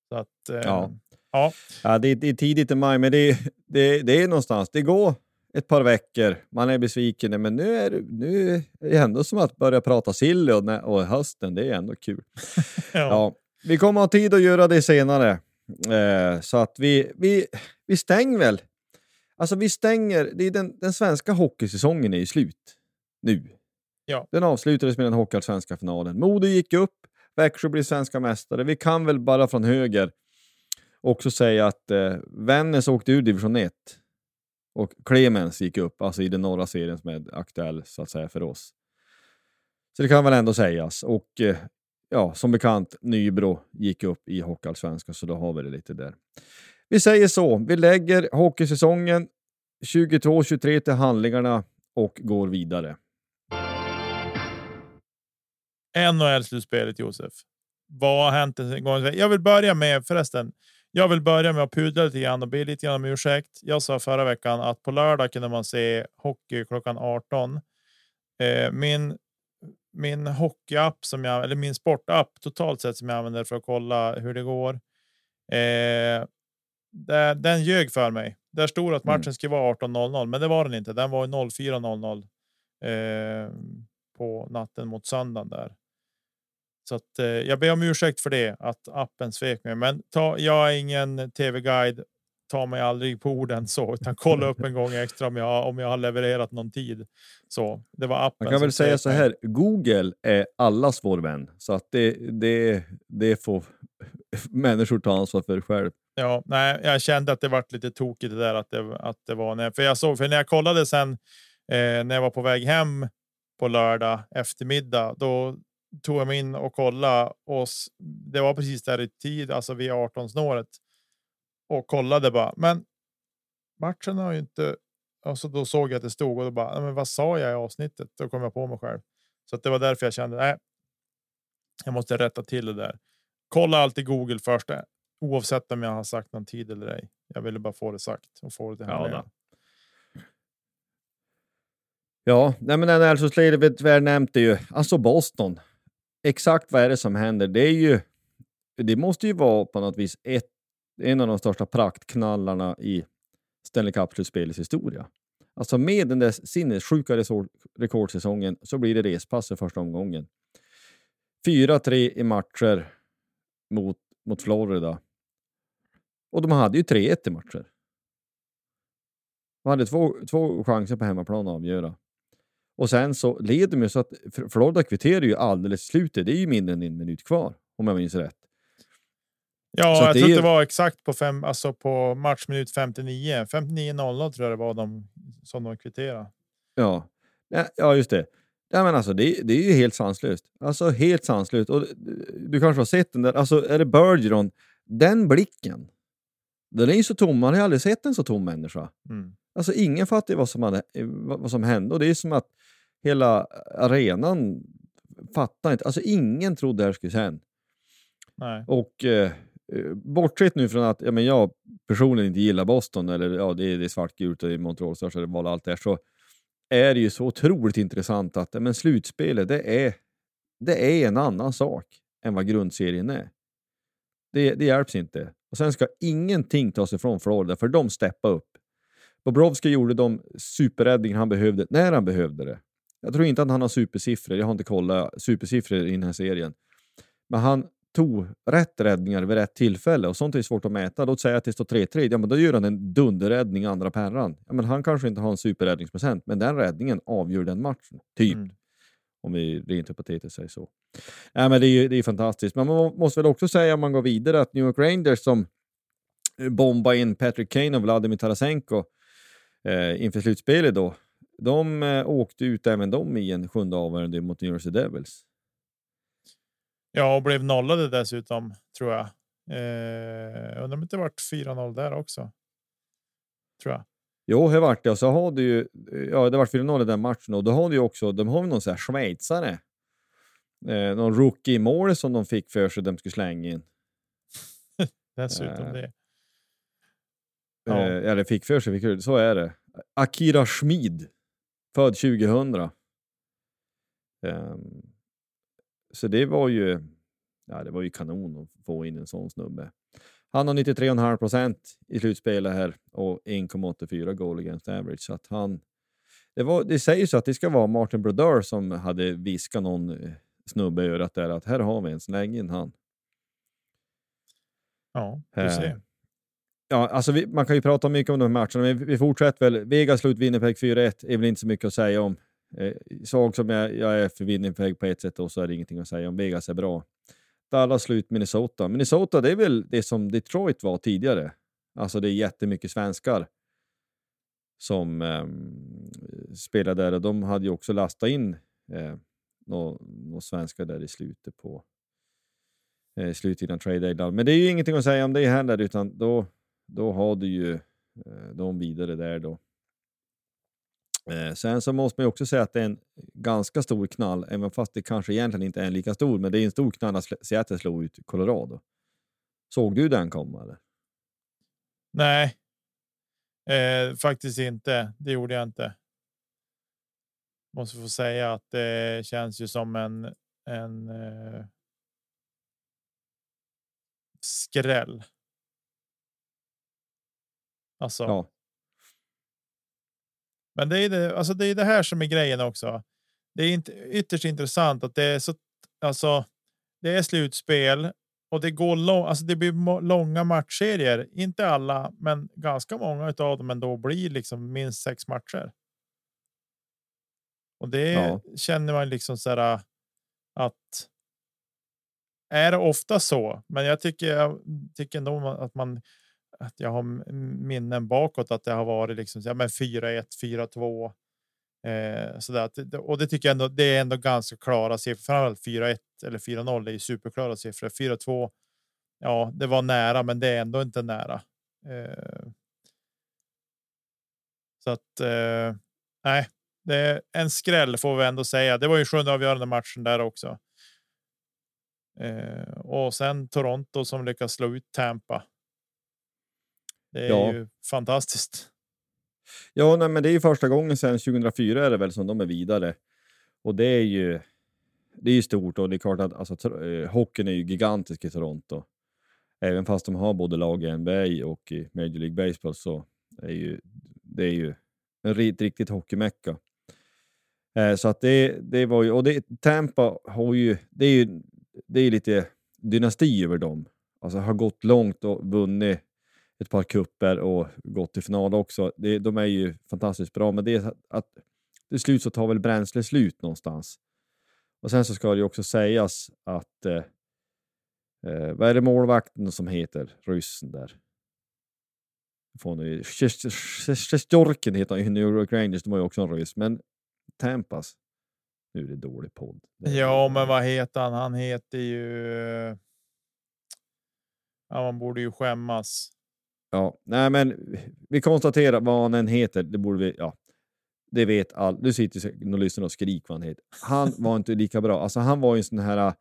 så att eh, Ja. ja, Ja, det, är- det är tidigt i maj, men det, det, det är någonstans. Det går ett par veckor. Man är besviken, men nu är, det- nu är det ändå som att börja prata sill och, och hösten. Det är ändå kul. ja. Ja, vi kommer ha tid att göra det senare. Eh, så att vi, vi, vi stänger väl. Alltså vi stänger, det är den, den svenska hockeysäsongen är ju slut nu. Ja. Den avslutades med den hockeyallsvenska finalen. Modo gick upp, Växjö blir svenska mästare. Vi kan väl bara från höger också säga att eh, Vännäs åkte ur division 1 och Clemens gick upp, alltså i den norra serien som är aktuell så att säga för oss. Så det kan väl ändå sägas. Och eh, ja, som bekant, Nybro gick upp i Hockeyallsvenskan, så då har vi det lite där. Vi säger så, vi lägger hockeysäsongen 22-23 till handlingarna och går vidare. NHL-slutspelet Josef. Vad har hänt? Jag vill börja med förresten. Jag vill börja med att pudla lite grann och be lite grann om ursäkt. Jag sa förra veckan att på lördag kunde man se hockey klockan 18. Eh, min min hockeyapp som jag eller min sportapp totalt sett som jag använder för att kolla hur det går. Eh, där, den ljög för mig. Där stod att matchen Mm. skulle vara 18.00, men det var den inte. Den var 04.00 eh, på natten mot söndagen där. Så att eh, jag ber om ursäkt för det att appen svek mig, men ta, jag är ingen tv-guide. Ta mig aldrig på orden så, utan kolla upp en gång extra om jag om jag har levererat någon tid. Så det var appen. Man kan väl säga så här, Google är allas vår vän, så att det, det, det får människor ta ansvar för själv. Ja, nej, jag kände att det var lite tokigt det där att det, att det var när, för jag såg, för när jag kollade sen eh, när jag var på väg hem på lördag eftermiddag, då tog jag mig in och kollade och det var precis där i tid, alltså vid 18 snåret och kollade bara. Men matchen har ju inte. Alltså då såg jag att det stod och då bara, "Nej, men vad sa jag i avsnittet? Då kom jag på mig själv. Så att det var därför jag kände, nej, jag måste rätta till det där. Kolla alltid Google först, eh, oavsett om jag har sagt någon tid eller ej. Jag ville bara få det sagt och få det till Ja. Ja, nej men NHL så Sledevet väl nämnt det ju. Alltså Boston. Exakt vad är det som händer? Det är ju. Det måste ju vara på något vis ett, en av de största praktknallarna i Stanley Cup-slutspelets historia. Alltså med den där sinnessjuka rekordsäsongen så blir det respass i första omgången. 4-3 i matcher mot, mot Florida. Och de hade ju 3-1 i matcher. De hade två, två chanser på hemmaplan att avgöra. Och sen så leder de ju så att Florida kvitterar ju alldeles slutet. Det är ju mindre än en minut kvar om jag minns rätt. Ja, Så jag det tror är- det var exakt på fem, alltså på matchminut 59. 59.00 tror jag det var de som de kvitterade. Ja, ja, just det. Ja, men alltså, det, det är ju helt sanslöst. Alltså helt sanslöst. Och du kanske har sett den där, alltså är det Bergeron, den blicken. Den är ju så tom, man har aldrig sett en så tom människa. Mm. Alltså ingen fattar vad som, hade, vad som hände och det är som att hela arenan fattar inte. Alltså ingen trodde det här skulle hända. Nej. Och eh, eh, bortsett nu från att ja, men jag personligen inte gillar Boston, eller ja, det är, det är svartgult och det är Montreal Stars och allt det här, så är det ju så otroligt intressant att men slutspelet, det är, det är en annan sak än vad grundserien är. Det, det hjälps inte. Och sen ska ingenting tas ifrån Florida, för de steppade upp. Bobrovski gjorde de superräddningar han behövde, när han behövde det. Jag tror inte att han har supersiffror, jag har inte kollat supersiffror i den här serien. Men han tog rätt räddningar vid rätt tillfälle och sånt är svårt att mäta. Låt säga att det står 3-3, ja men då gör han en dunderräddning i andra perran. Ja, men han kanske inte har en superräddningsprocent, men den räddningen avgör den matchen. Typ. Mm. Om vi rent hypotetiskt säger så. Nej, men det är ju det är fantastiskt. Men man må- måste väl också säga om man går vidare att New York Rangers som eh, bombade in Patrick Kane och Vladimir Tarasenko eh, inför slutspelet då. De eh, åkte ut även de i en sjunde avgörande mot New Jersey Devils. Ja, och blev nollade dessutom tror jag. Eh, undrar om det inte vart 4-0 där också. Tror jag. Jo, det vart det. Och så har du ju, ja det vart 4-0 i den matchen och då har du ju också, de har ju någon sån här schweizare. Eh, någon rookie mål som de fick för sig de skulle slänga in. Dessutom Eh, det. Ja. Ja. Eh, eller fick för sig, fick, så är det. Akira Schmid, född 2000. Ehm, så det var ju, ja, det var ju kanon att få in en sån snubbe. Han har 93,5 procent i slutspelet här och 1,84 goal against average. Så att han, det, var, det sägs att det ska vara Martin Brodeur som hade viskat någon eh, snubbe i örat där att här har vi en, släng in han. Ja, du ser. Ja, alltså vi, man kan ju prata mycket om de här matcherna, men vi, vi fortsätter väl. Vegas slut Winnipeg 4-1 är väl inte så mycket att säga om. Eh, svag som jag, jag är för Winnipeg på ett sätt och så är det ingenting att säga om. Vegas är bra. Dallas slut Minnesota. Minnesota det är väl det som Detroit var tidigare. Alltså det är jättemycket svenskar som eh, spelar där och de hade ju också lastat in eh, några nå svenskar där i slutet på eh, slutet innan trade deadline. Men det är ju ingenting att säga om det heller utan då, då har du ju eh, de vidare där då. Eh, sen så måste man ju också säga att det är en ganska stor knall, även fast det kanske egentligen inte är en lika stor, men det är en stor knall att Seattle slog ut Colorado. Såg du den komma? Eller? Nej, eh, faktiskt inte. Det gjorde jag inte. Måste få säga att det känns ju som en en. Eh, skräll. Alltså, Ja. men det är det, alltså det är det här som är grejen också. Det är inte ytterst intressant att det är så. Alltså, det är slutspel och det går lång, alltså det blir långa matchserier. Inte alla, men ganska många av dem ändå blir liksom minst sex matcher. Och det Ja. känner man liksom så här att. Är det ofta så, men jag tycker jag tycker ändå att man att jag har minnen bakåt att det har varit liksom så men 4-1, 4-2. Eh, så där, att det- och det tycker jag ändå. Det är ändå ganska klara siffror. Framförallt 4-1 eller 4-0 är ju superklara siffror. 4-2. Ja, det var nära, men det är ändå inte nära. Eh, så att eh, nej, det är en skräll får vi ändå säga. Det var ju sjunde avgörande matchen där också. Eh, och sen Toronto som lyckas slå ut Tampa. Det är Ja. ju fantastiskt. Ja, nej, men det är ju första gången sedan 2004 är det väl som de är vidare. Och det är ju det är ju stort och det är klart att alltså, eh, hockeyn är ju gigantisk i Toronto. Även fast de har både lag i NBA och i Major League Baseball så är ju, det är ju en riktigt, riktigt hockeymecka. Eh, så att det, det var ju, och det, Tampa har ju, det är ju det är lite dynasti över dem. Alltså har gått långt och vunnit ett par kupper och gått till final också. Det, de är ju fantastiskt bra, men det är att till slut så tar väl bränsle slut någonstans. Och sen så ska det ju också sägas att eh, eh, vad är det målvakten som heter, ryssen där? Sjestjorken heter han ju. New York Rangers, de har ju också en ryss, men Tampas. Nu är det dålig podd. Det Ja, men vad heter han? Han heter ju. Ja, man borde ju skämmas. Ja, nej men vi konstaterar vad han än heter, det borde vi, ja. Det vet all. Du sitter och lyssnar och skriker vad han heter. Han var inte lika bra. Alltså han var ju en sån här äh,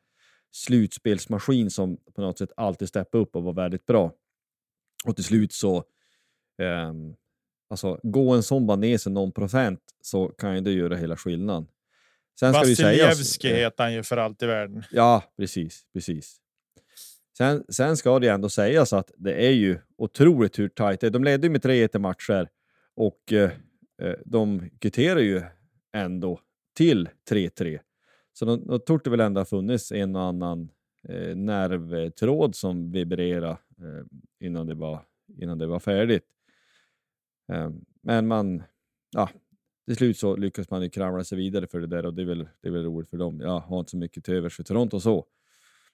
slutspelsmaskin som på något sätt alltid steppade upp och var väldigt bra. Och till slut så, ehm, alltså gå en sån bara ner sig någon procent så kan ju det göra hela skillnaden. Sen. Vasilevski eh, heter han ju för allt i världen. Ja, precis, precis. Sen, sen ska det ändå sägas att det är ju otroligt hur tajt det är. De ledde ju med 3-1 i matcher och eh, eh, de kvitterar ju ändå till 3-3. Så de, de torde väl ändå ha funnits en och annan eh, nervtråd som vibrerade eh, innan, det var, innan det var färdigt. Eh, men man, ja, till slut så lyckas man ju kravla sig vidare för det där och det är väl, det är väl roligt för dem. Jag har inte så mycket till övers för Toronto och så.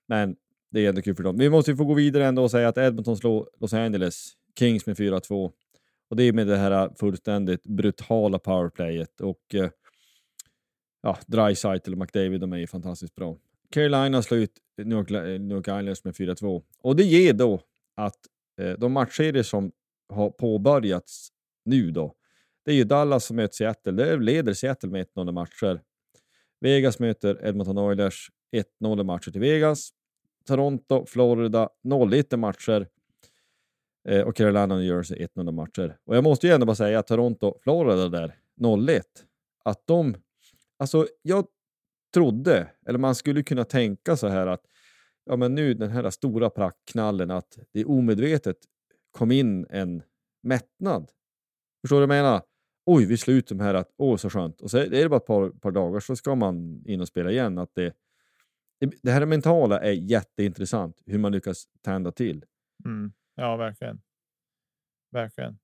Men det är ändå kul för dem. Vi måste ju få gå vidare ändå och säga att Edmonton slår Los Angeles Kings med 4-2. Och det är med det här fullständigt brutala powerplayet och eh, ja, Dreisaitl och McDavid, de är ju fantastiskt bra. Carolina slår ut New York, eh, New York Islanders med 4-2 och det ger då att eh, de matchserier som har påbörjats nu då, det är ju Dallas som möter Seattle. Där leder Seattle med 1-0 i matcher. Vegas möter Edmonton Oilers 1-0 i matcher till Vegas. Toronto, Florida 0-1 i matcher. Eh, och Carolina New Jersey 1-0 matcher. Och jag måste ju ändå bara säga att Toronto, Florida där 0-1, att de... Alltså jag trodde, eller man skulle kunna tänka så här att ja men nu den här stora praktknallen att det omedvetet kom in en mättnad. Förstår du vad jag menar? Oj, vi slår ut de här, att, åh så skönt. Och så är det bara ett par, par dagar så ska man in och spela igen. Att det, det- här mentala är jätteintressant, hur man lyckas tända till. Mm. Ja, verkligen. Verkligen.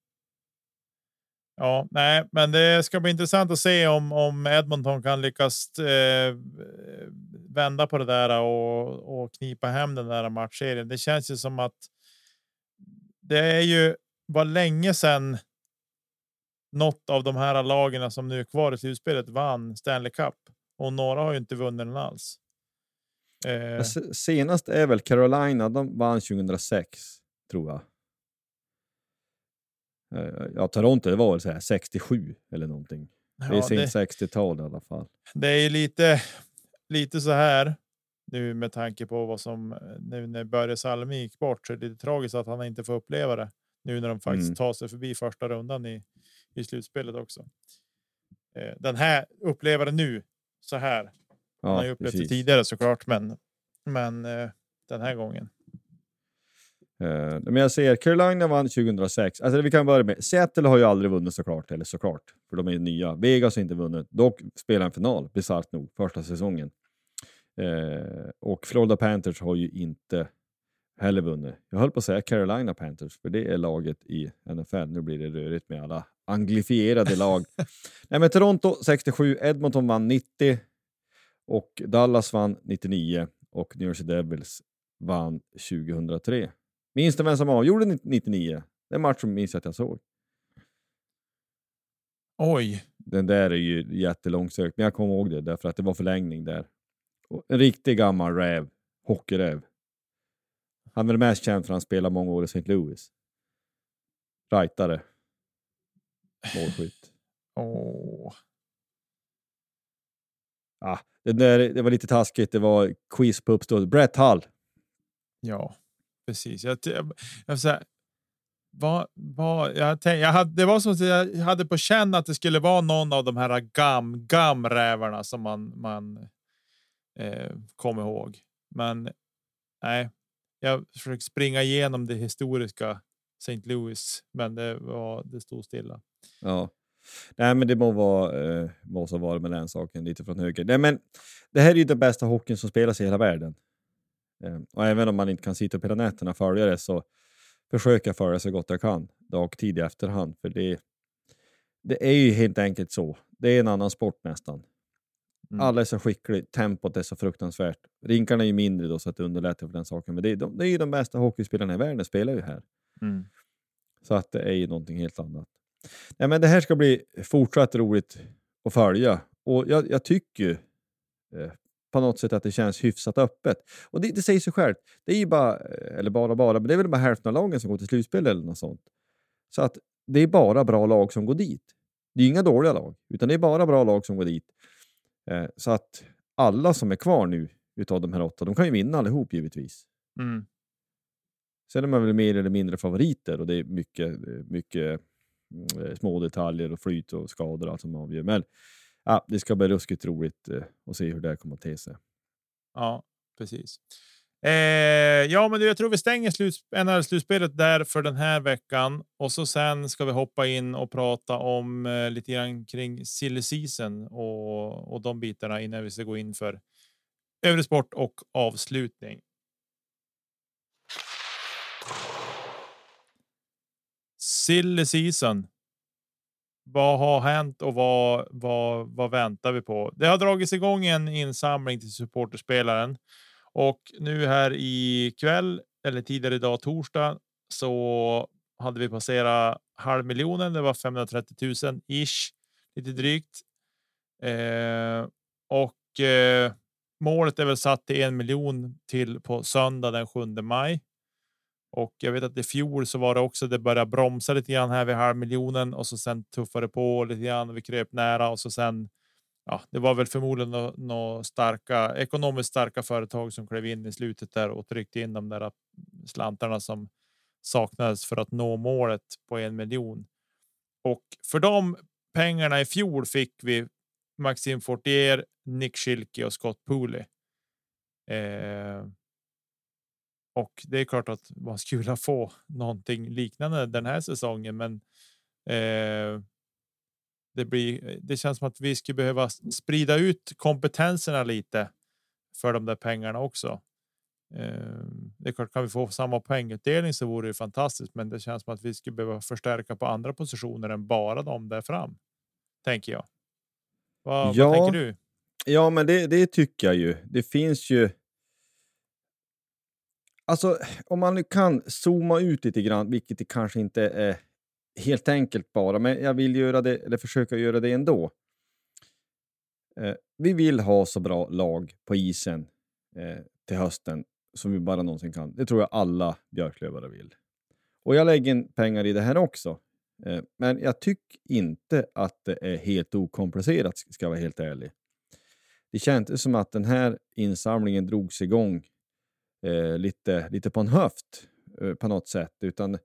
Ja, nej, men det ska bli intressant att se om, om Edmonton kan lyckas eh, vända på det där och, och knipa hem den där matchserien. Det känns ju som att det är ju var länge sedan något av de här lagen som nu är kvar i slutspelet vann Stanley Cup och några har ju inte vunnit den alls. Eh, Senast är väl Carolina, de vann 2006, tror jag. Eh, Ja, Toronto, det var väl så här 67 eller någonting. Det är ja, sent det- 60-tal i alla fall. Det är lite, lite så här nu med tanke på vad som nu när Börje Salming gick bort så är det lite tragiskt att han inte får uppleva det nu när de faktiskt Mm. tar sig förbi första rundan i, i slutspelet också. Eh, Den här upplever det nu så här. Han har ju Ja, upplevt det precis. tidigare såklart, men men eh, den här gången. Eh, Men jag ser Carolina vann 2006. Alltså vi kan börja med Seattle har ju aldrig vunnit såklart, eller såklart, för de är nya. Vegas har inte vunnit. Dock spelar en final, bisarrt nog, första säsongen. Eh, och Florida Panthers har ju inte heller vunnit. Jag höll på att säga Carolina Panthers, för det är laget i NFL. Nu blir det rörigt med alla anglifierade lag. Nej, men Toronto 67, Edmonton vann 90 och Dallas vann 99 och New Jersey Devils vann 2003. Minns du vem som avgjorde 99? Den matchen minns jag att jag såg. Oj, Den där är ju jättelångsökt, men jag kommer ihåg det därför att det var förlängning där. Och en riktig gammal räv, hockeyräv. Han är mest känd för att han spelade många år i St. Louis. Rightare. Målskytt. åh, Ah, det, där, det var lite taskigt, det var quiz på uppstånd. Brett Hull. ja, precis. Jag, jag, jag, här, vad, vad, jag, tänk, jag hade, det var som att jag hade på känn att det skulle vara någon av de här gam, gamrävarna som man, man eh, kom ihåg. Men nej, jag försökte springa igenom det historiska St. Louis, men det, var, det stod stilla. Ja. Nej, men det må vara, eh, må så vara med den saken lite från höger. Nej, men det här är ju den bästa hockeyn som spelas i hela världen. Eh, och även om man inte kan sitta på hela nätterna och följa det så försöker jag följa så gott jag kan dagtid i efterhand. För det, det är ju helt enkelt så. Det är en annan sport nästan. Mm. Alla är så skickliga, tempot är så fruktansvärt. Rinkarna är ju mindre då så att det underlättar för den saken. Men det är, de, det är ju de bästa hockeyspelarna i världen spelar ju här. Mm. Så att det är ju någonting helt annat. Nej, men det här ska bli fortsatt roligt att följa. Och jag, jag tycker ju, eh, på något sätt att det känns hyfsat öppet. Och det, det säger sig självt. Det är ju bara, eh, eller bara bara, men det är väl bara hälften av lagen som går till slutspel eller något sånt. Så att det är bara bra lag som går dit. Det är inga dåliga lag, utan det är bara bra lag som går dit. Eh, så att alla som är kvar nu utav de här åtta, de kan ju vinna allihop givetvis. Mm. Sen är man väl mer eller mindre favoriter och det är mycket, mycket mm, Eh, små detaljer och flyt och skador och allt som avgör. Men ja, det ska bli ruskigt roligt eh, att se hur det här kommer att te sig. Ja, precis. Eh, ja, men jag tror vi stänger NHL-slutspelet där för den här veckan och så sen ska vi hoppa in och prata om eh, lite grann kring silly season och, och de bitarna innan vi ska gå in för övrig sport och avslutning. Silly season. Vad har hänt och vad, vad, vad väntar vi på? Det har dragits igång en insamling till supporterspelaren och nu här i kväll eller tidigare idag torsdag så hade vi passerat halv miljonen. Det var 530 000 ish, lite drygt. Eh, och eh, målet är väl satt till en miljon till på söndag den 7 maj. Och jag vet att i fjol så var det också. Det började bromsa lite grann här vid halv miljonen och så sen tuffade på lite grann. Vi kröp nära och så sen. Ja, det var väl förmodligen några nå starka ekonomiskt starka företag som klev in i slutet där och tryckte in de där slantarna som saknades för att nå målet på en miljon. Och för de pengarna i fjol fick vi Maxim Fortier, Nick Schilke och Scott Pooley. Eh, och det är klart att man skulle vilja få någonting liknande den här säsongen, men. Eh, det blir. Det känns som att vi skulle behöva sprida ut kompetenserna lite. För de där pengarna också. Eh, det är klart, kan vi få samma poängutdelning så vore det fantastiskt, men det känns som att vi skulle behöva förstärka på andra positioner än bara de där fram. Tänker jag. Vad, Ja. vad tänker du? Ja, men det, det tycker jag ju. Det finns ju... Alltså, om man nu kan zooma ut lite grann, vilket det kanske inte är helt enkelt bara, men jag vill göra det, eller försöka göra det ändå. Eh, vi vill ha så bra lag på isen eh, till hösten som vi bara någonsin kan. Det tror jag alla björklövare vill. Och jag lägger in pengar i det här också. Eh, men jag tycker inte att det är helt okomplicerat, ska jag vara helt ärlig. Det kändes som att den här insamlingen drogs igång eh, lite, lite på en höft eh, på något sätt. Utan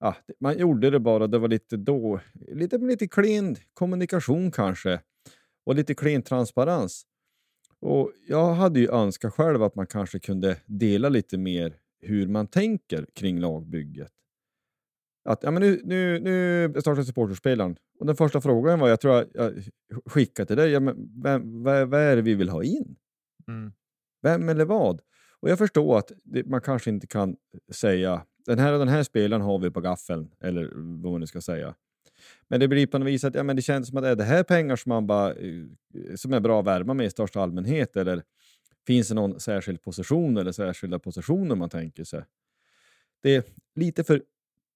ja, man gjorde det bara, det var lite då, lite, lite clean kommunikation kanske. Och lite clean transparens. Och jag hade ju önskat själv att man kanske kunde dela lite mer hur man tänker kring lagbygget. Att ja, men nu, nu, nu startar supporterspelaren. Och den första frågan var, jag tror jag, jag skickade till dig, ja, men vem, vad, vad är det vi vill ha in? Mm. Vem eller vad? Och jag förstår att det, man kanske inte kan säga den här och den här spelaren har vi på gaffeln, eller vad man nu ska säga. Men det blir på något vis att ja, men det känns som att är det här pengar som, man bara, eh, som är bra att värma med i största allmänhet? Eller finns det någon särskild position eller särskilda positioner man tänker sig? Det är lite för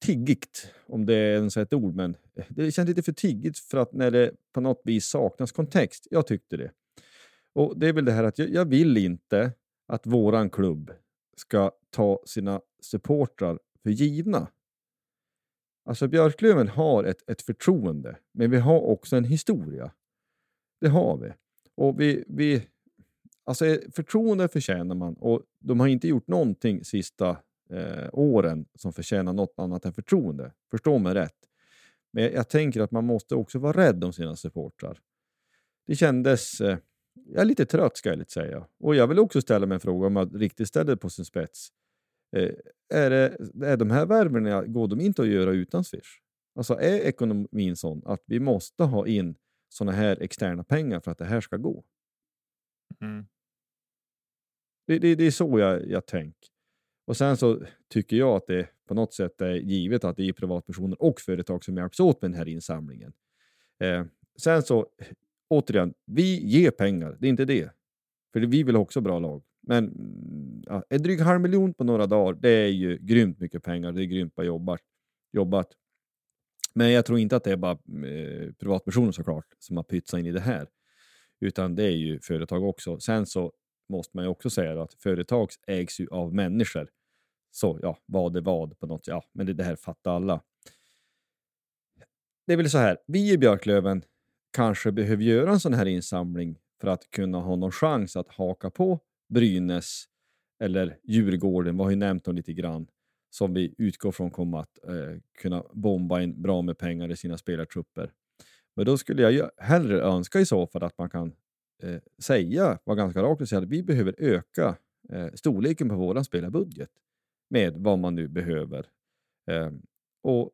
tiggigt, om det är ens ett ord, men det känns lite för tiggigt för att när det på något vis saknas kontext. Jag tyckte det. Och det är väl det här att jag, jag vill inte att våran klubb ska ta sina supportrar för givna. Alltså Björklöven har ett, ett förtroende, men vi har också en historia. Det har vi. Och vi, vi alltså förtroende förtjänar man och de har inte gjort någonting sista eh, åren som förtjänar något annat än förtroende. Förstå mig rätt. Men jag, jag tänker att man måste också vara rädd om sina supportrar. Det kändes... Eh, jag är lite trött ska jag lite säga. Och jag vill också ställa mig en fråga om att riktigt ställa på sin spets. Eh, är, det, är de här värvningarna, går de inte att göra utan Swish? Alltså är ekonomin sån att vi måste ha in såna här externa pengar för att det här ska gå? Mm. Det, det, det är så jag, jag tänker. Och sen så tycker jag att det på något sätt är givet att det är privatpersoner och företag som hjälps åt med den här insamlingen. Eh, sen så, återigen, vi ger pengar, det är inte det. För vi vill också bra lag. Men ja, en dryg halv miljon på några dagar, det är ju grymt mycket pengar. Det är grymt bra jobbat. jobbat. Men jag tror inte att det är bara eh, privatpersoner såklart som har pytsat in i det här. Utan det är ju företag också. Sen så måste man ju också säga att företag ägs ju av människor. Så ja, vad är vad på något Ja, men det, det här fattar alla. Det är väl så här, vi i Björklöven kanske behöver göra en sån här insamling för att kunna ha någon chans att haka på Brynäs eller Djurgården, vi har ju nämnt dem lite grann, som vi utgår från kommer att eh, kunna bomba in bra med pengar i sina spelartrupper. Men då skulle jag ju hellre önska i så fall att man kan eh, säga, vara ganska rakt och säga att vi behöver öka eh, storleken på vår spelarbudget med vad man nu behöver. Eh, och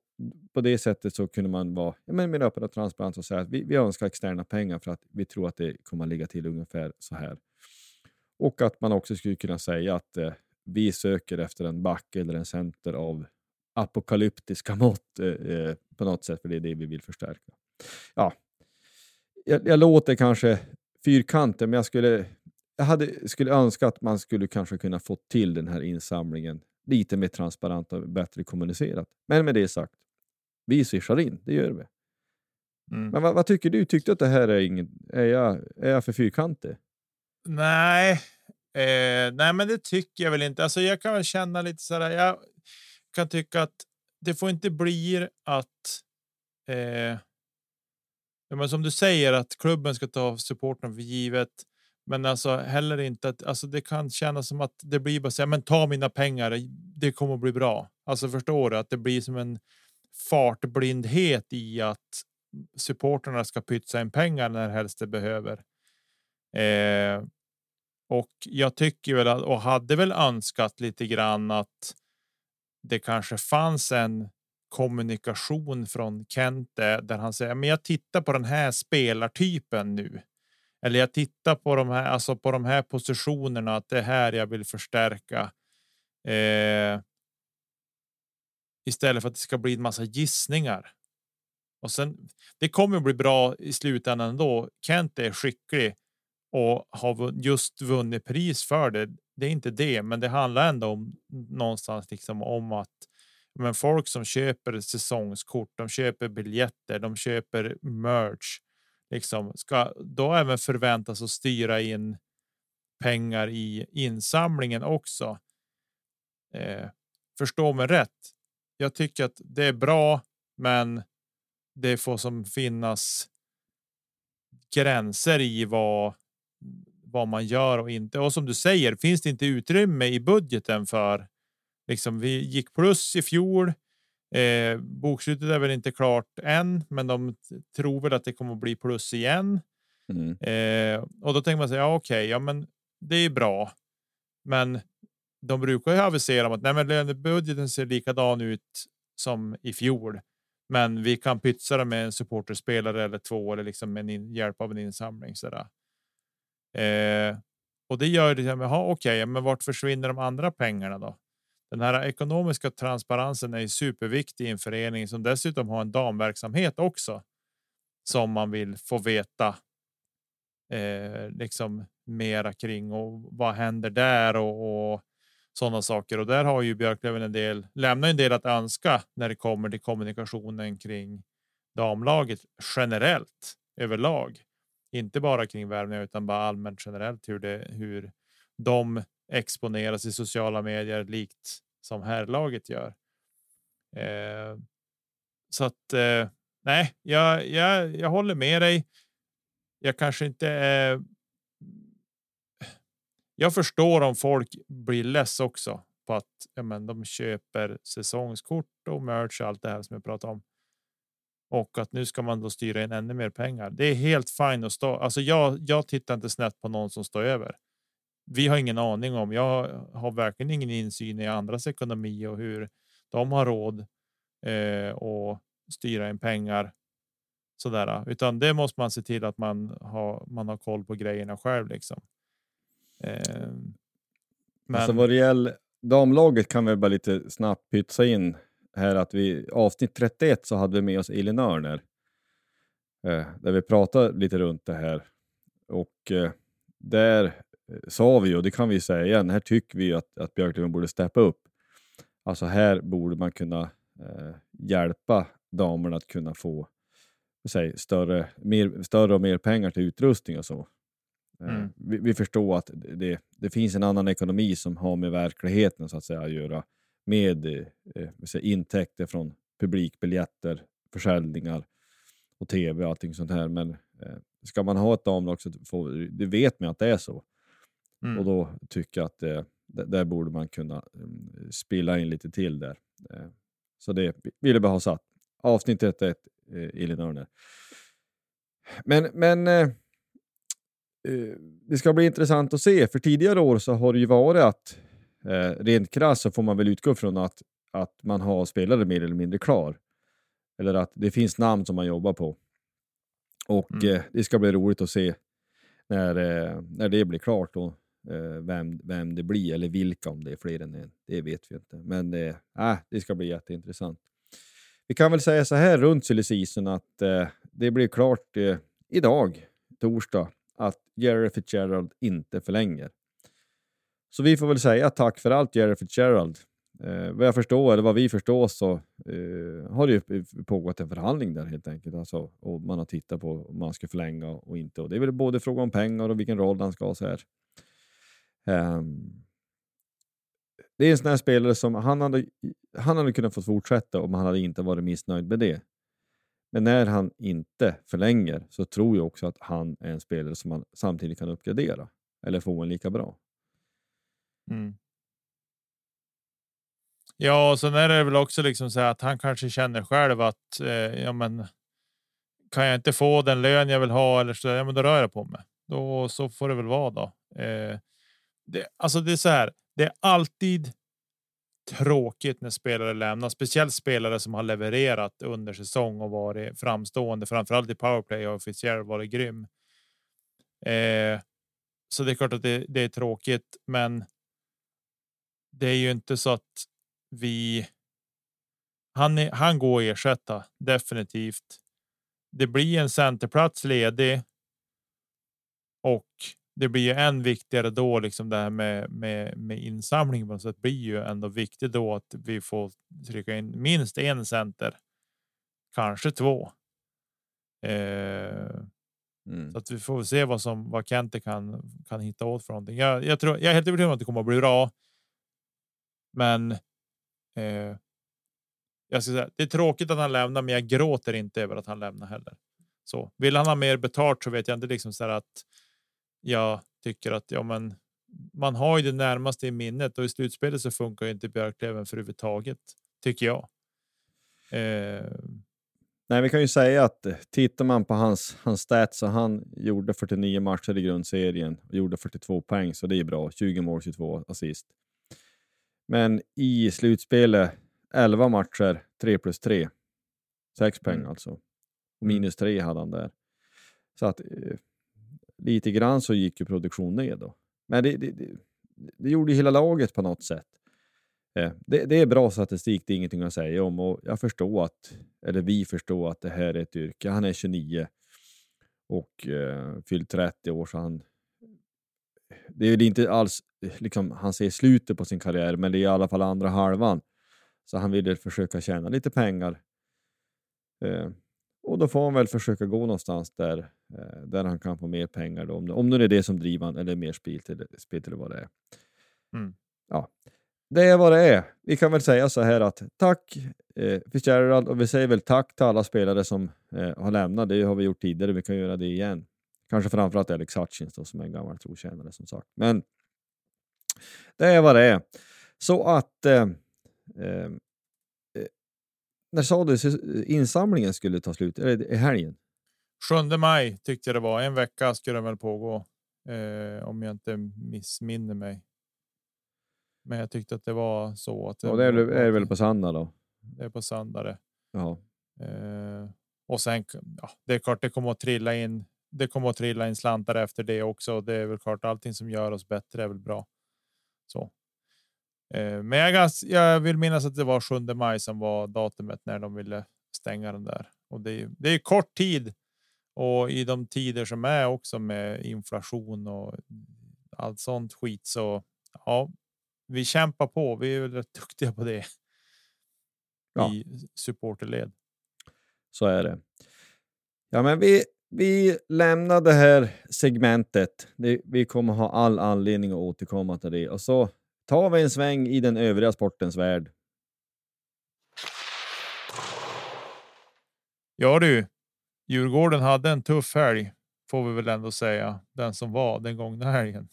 på det sättet så kunde man vara ja, men mer öppen och transparent och säga att vi, vi önskar externa pengar för att vi tror att det kommer att ligga till ungefär så här. Och att man också skulle kunna säga att eh, vi söker efter en back eller en center av apokalyptiska mått eh, eh, på något sätt, för det är det vi vill förstärka. Ja, jag, jag låter kanske fyrkantig, men jag skulle, jag hade, skulle önska att man skulle kanske kunna få till den här insamlingen lite mer transparent och bättre kommunicerat. Men med det sagt, vi swishar in, det gör vi. Mm. Men vad, vad, tycker du? Tyckte att det här är ingen... Är jag, är jag för fyrkantig? Nej, eh, nej, men det tycker jag väl inte. Alltså, jag kan väl känna lite så här. Jag kan tycka att det får inte bli att. Eh, men som du säger att klubben ska ta supporten för givet. Men alltså heller inte att alltså det kan kännas som att det blir bara säga, men ta mina pengar. Det kommer att bli bra. Alltså förstår du att det blir som en fartblindhet i att supporterna ska pytsa in pengar när helst det behöver. Eh, och jag tycker väl att, och hade väl önskat lite grann att det kanske fanns en kommunikation från Kente där han säger men jag tittar på den här spelartypen nu. Eller jag tittar på de här, alltså på de här positionerna, att det är här jag vill förstärka. Eh, istället för att det ska bli en massa gissningar. Och sen, det kommer att bli bra i slutändan ändå. Kent är skicklig och har just vunnit pris för det. Det är inte det, men det handlar ändå om någonstans liksom om att men folk som köper säsongskort, de köper biljetter, de köper merch, liksom ska då även förväntas att styra in pengar i insamlingen också. Eh, förstå mig rätt. Jag tycker att det är bra, men det får som finnas gränser i vad vad man gör och inte. Och som du säger, finns det inte utrymme i budgeten för liksom vi gick plus i fjol. Eh, bokslutet är väl inte klart än, men de tror väl att det kommer att bli plus igen. Mm. Eh, och då tänker man sig, ja okej, okay, ja men det är bra. Men de brukar ju avisera om att nej, men lönebudgeten ser likadan ut som i fjol. Men vi kan pytsa det med en supporterspelare eller två eller liksom med en hjälp av en insamling. Sådär. Eh, och det gör det. Liksom, okej, okay, men vart försvinner de andra pengarna då? Den här ekonomiska transparensen är superviktig i en förening som dessutom har en damverksamhet också. Som man vill få veta. Eh, liksom mera kring och vad händer där och, och sådana saker. Och där har ju Björklöven en del lämnar en del att önska när det kommer till kommunikationen kring damlaget generellt överlag inte bara kring värvningar utan bara allmänt generellt hur det hur de exponeras i sociala medier likt som herrlaget gör. Eh, så att eh, nej, jag, jag, jag håller med dig. Jag kanske inte är. Jag förstår om folk blir less också på att ja, men, de köper säsongskort och merch och allt det här som jag pratar om och att nu ska man då styra in ännu mer pengar. Det är helt fint att stå. Alltså jag, jag tittar inte snett på någon som står över. Vi har ingen aning om. Jag har verkligen ingen insyn i andras ekonomi och hur de har råd eh, och styra in pengar sådär, utan det måste man se till att man har. Man har koll på grejerna själv liksom. Eh, Men Alltså vad det gäller damlaget kan vi bara lite snabbt pytsa in här att vi avsnitt 31 så hade vi med oss Elin Örner. Eh, där vi pratade lite runt det här. Och eh, där eh, sa vi, och det kan vi säga igen, här tycker vi att, att Björklöven borde steppa upp. Alltså här borde man kunna eh, hjälpa damerna att kunna få säg, större, mer, större och mer pengar till utrustning och så. Eh, Mm. Vi, vi förstår att det, det finns en annan ekonomi som har med verkligheten så att säga att göra. Med eh, eh, säger, intäkter från publikbiljetter, försäljningar och tv och allting sånt här. Men eh, ska man ha ett damlag så får, det vet man att det är så. Mm. Och då tycker jag att det, där, borde man kunna um, spilla in lite till där. Eh, så det vill jag bara ha satt. Avsnittet 1, eh, Elin Örner. Men, men eh, eh, det ska bli intressant att se, för tidigare år så har det ju varit att eh, rent krasst så får man väl utgå från att, att man har spelare mer eller mindre klar. Eller att det finns namn som man jobbar på. Och Mm. eh, det ska bli roligt att se när, eh, när det blir klart då, eh, vem, vem det blir eller vilka om det är fler än en. Det vet vi inte. Men eh, äh, det ska bli jätteintressant. Vi kan väl säga så här runt silly season att eh, det blir klart eh, idag, torsdag, att Jerry Fitzgerald inte förlänger. Så vi får väl säga tack för allt Jerry Fitzgerald. Eh, vad jag förstår, eller vad vi förstår, så eh, har det ju pågått en förhandling där helt enkelt. Alltså, och man har tittat på om man ska förlänga och inte. Och det är väl både fråga om pengar och vilken roll han ska ha. Så här. Eh, det är en sån här spelare som han hade, han hade kunnat få fortsätta om han hade inte varit missnöjd med det. Men när han inte förlänger så tror jag också att han är en spelare som man samtidigt kan uppgradera eller få en lika bra. Mm. Ja, och sen är det väl också liksom så att han kanske känner själv att eh, ja, men kan jag inte få den lön jag vill ha eller så, ja, men då rör jag på mig. Då så får det väl vara då. Eh, det, alltså det är så här. Det är alltid tråkigt när spelare lämnar, speciellt spelare som har levererat under säsong och varit framstående. Framförallt i powerplay och Fitzgerald varit grym. Eh, så det är klart att det, det är tråkigt, men. Det är ju inte så att vi. Han, är, han går att ersätta definitivt. Det blir en centerplats ledig. Det blir ju än viktigare då, liksom det här med, med, med insamling på något sätt blir ju ändå viktigt då att vi får trycka in minst en center. Kanske två. Eh, Mm. så att vi får se vad som vad Kente kan kan hitta åt för någonting. Jag, jag tror jag är helt övertygad om att det kommer att bli bra. Men. Eh, jag ska säga, det är tråkigt att han lämnar, men jag gråter inte över att han lämnar heller. Så vill han ha mer betalt så vet jag inte liksom så här att. Jag tycker att ja, men man har ju det närmaste i minnet och i slutspelet så funkar ju inte Björklöven för överhuvudtaget tycker jag. Eh, Nej, vi kan ju säga att eh, tittar man på hans, hans stats så han gjorde 49 matcher i grundserien och gjorde 42 poäng, så det är bra. 20 mål, 22 assist. Men i slutspelet 11 matcher, 3 plus 3. 6 poäng Mm. alltså. Minus 3 hade han där. Så att eh, lite grann så gick ju produktionen ner då. Men det, det, det, det gjorde ju hela laget på något sätt. Eh, Det, det är bra statistik, det är ingenting att säga om och jag förstår att, eller vi förstår att det här är ett yrke. Han är 29 och eh, fyllt 30 år så han det är väl inte alls liksom, han ser slutet på sin karriär, men det är i alla fall andra halvan. Så han ville försöka tjäna lite pengar. Eh, och då får han väl försöka gå någonstans där, eh, där han kan få mer pengar. Då, om, om det är det som driver han, eller mer spel till, spel till vad det är. Mm. Ja, det är vad det är. Vi kan väl säga så här att tack eh, Fitzgerald och vi säger väl tack till alla spelare som eh, har lämnat. Det har vi gjort tidigare, vi kan göra det igen. Kanske framförallt Alex Hutchins då, som är en gammal trotjänare som sagt. Men det är vad det är. Så att eh, eh, när sa du insamlingen skulle ta slut? Är det i helgen? 7 maj tyckte jag det var. En vecka skulle den väl pågå. Eh, om jag inte missminner mig. Men jag tyckte att det var så att Ja, det är, är det väl på söndag då? det är på söndag. det. Ja. Eh, och sen, ja, det är klart, det kommer att trilla in. Det kommer att trilla in slantar efter det också. Det är väl klart, allting som gör oss bättre är väl bra. Så. Eh, men jag, ganska, jag vill minnas att det var 7 maj som var datumet när de ville stänga den där och det är, det är kort tid och i de tider som är också med inflation och allt sånt skit så ja, vi kämpar på. Vi är väl rätt duktiga på det. Ja. I supporterled. Så är det. Ja, men vi, vi lämnar det här segmentet. Det, vi kommer ha all anledning att återkomma till det och så tar vi en sväng i den övriga sportens värld. Ja du, Djurgården hade en tuff helg får vi väl ändå säga. Den som var den gångna helgen.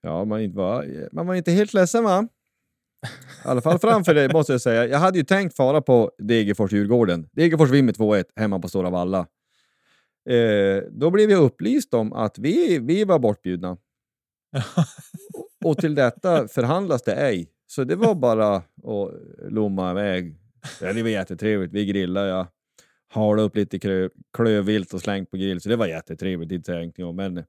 Ja, man, var, man var inte helt ledsen va? I alla fall framför det måste jag säga. Jag hade ju tänkt fara på Degerfors-Djurgården. Degerfors vinner 2-1 hemma på Stora Valla. Eh, då blev jag upplyst om att vi, vi var bortbjudna. Och till detta förhandlas det ej. Så det var bara att lomma iväg. Ja, det var jättetrevligt. Vi grillade, jag halade upp lite klö, klövvilt och slängt på grill. Så det var jättetrevligt, inte säga ingenting om. Men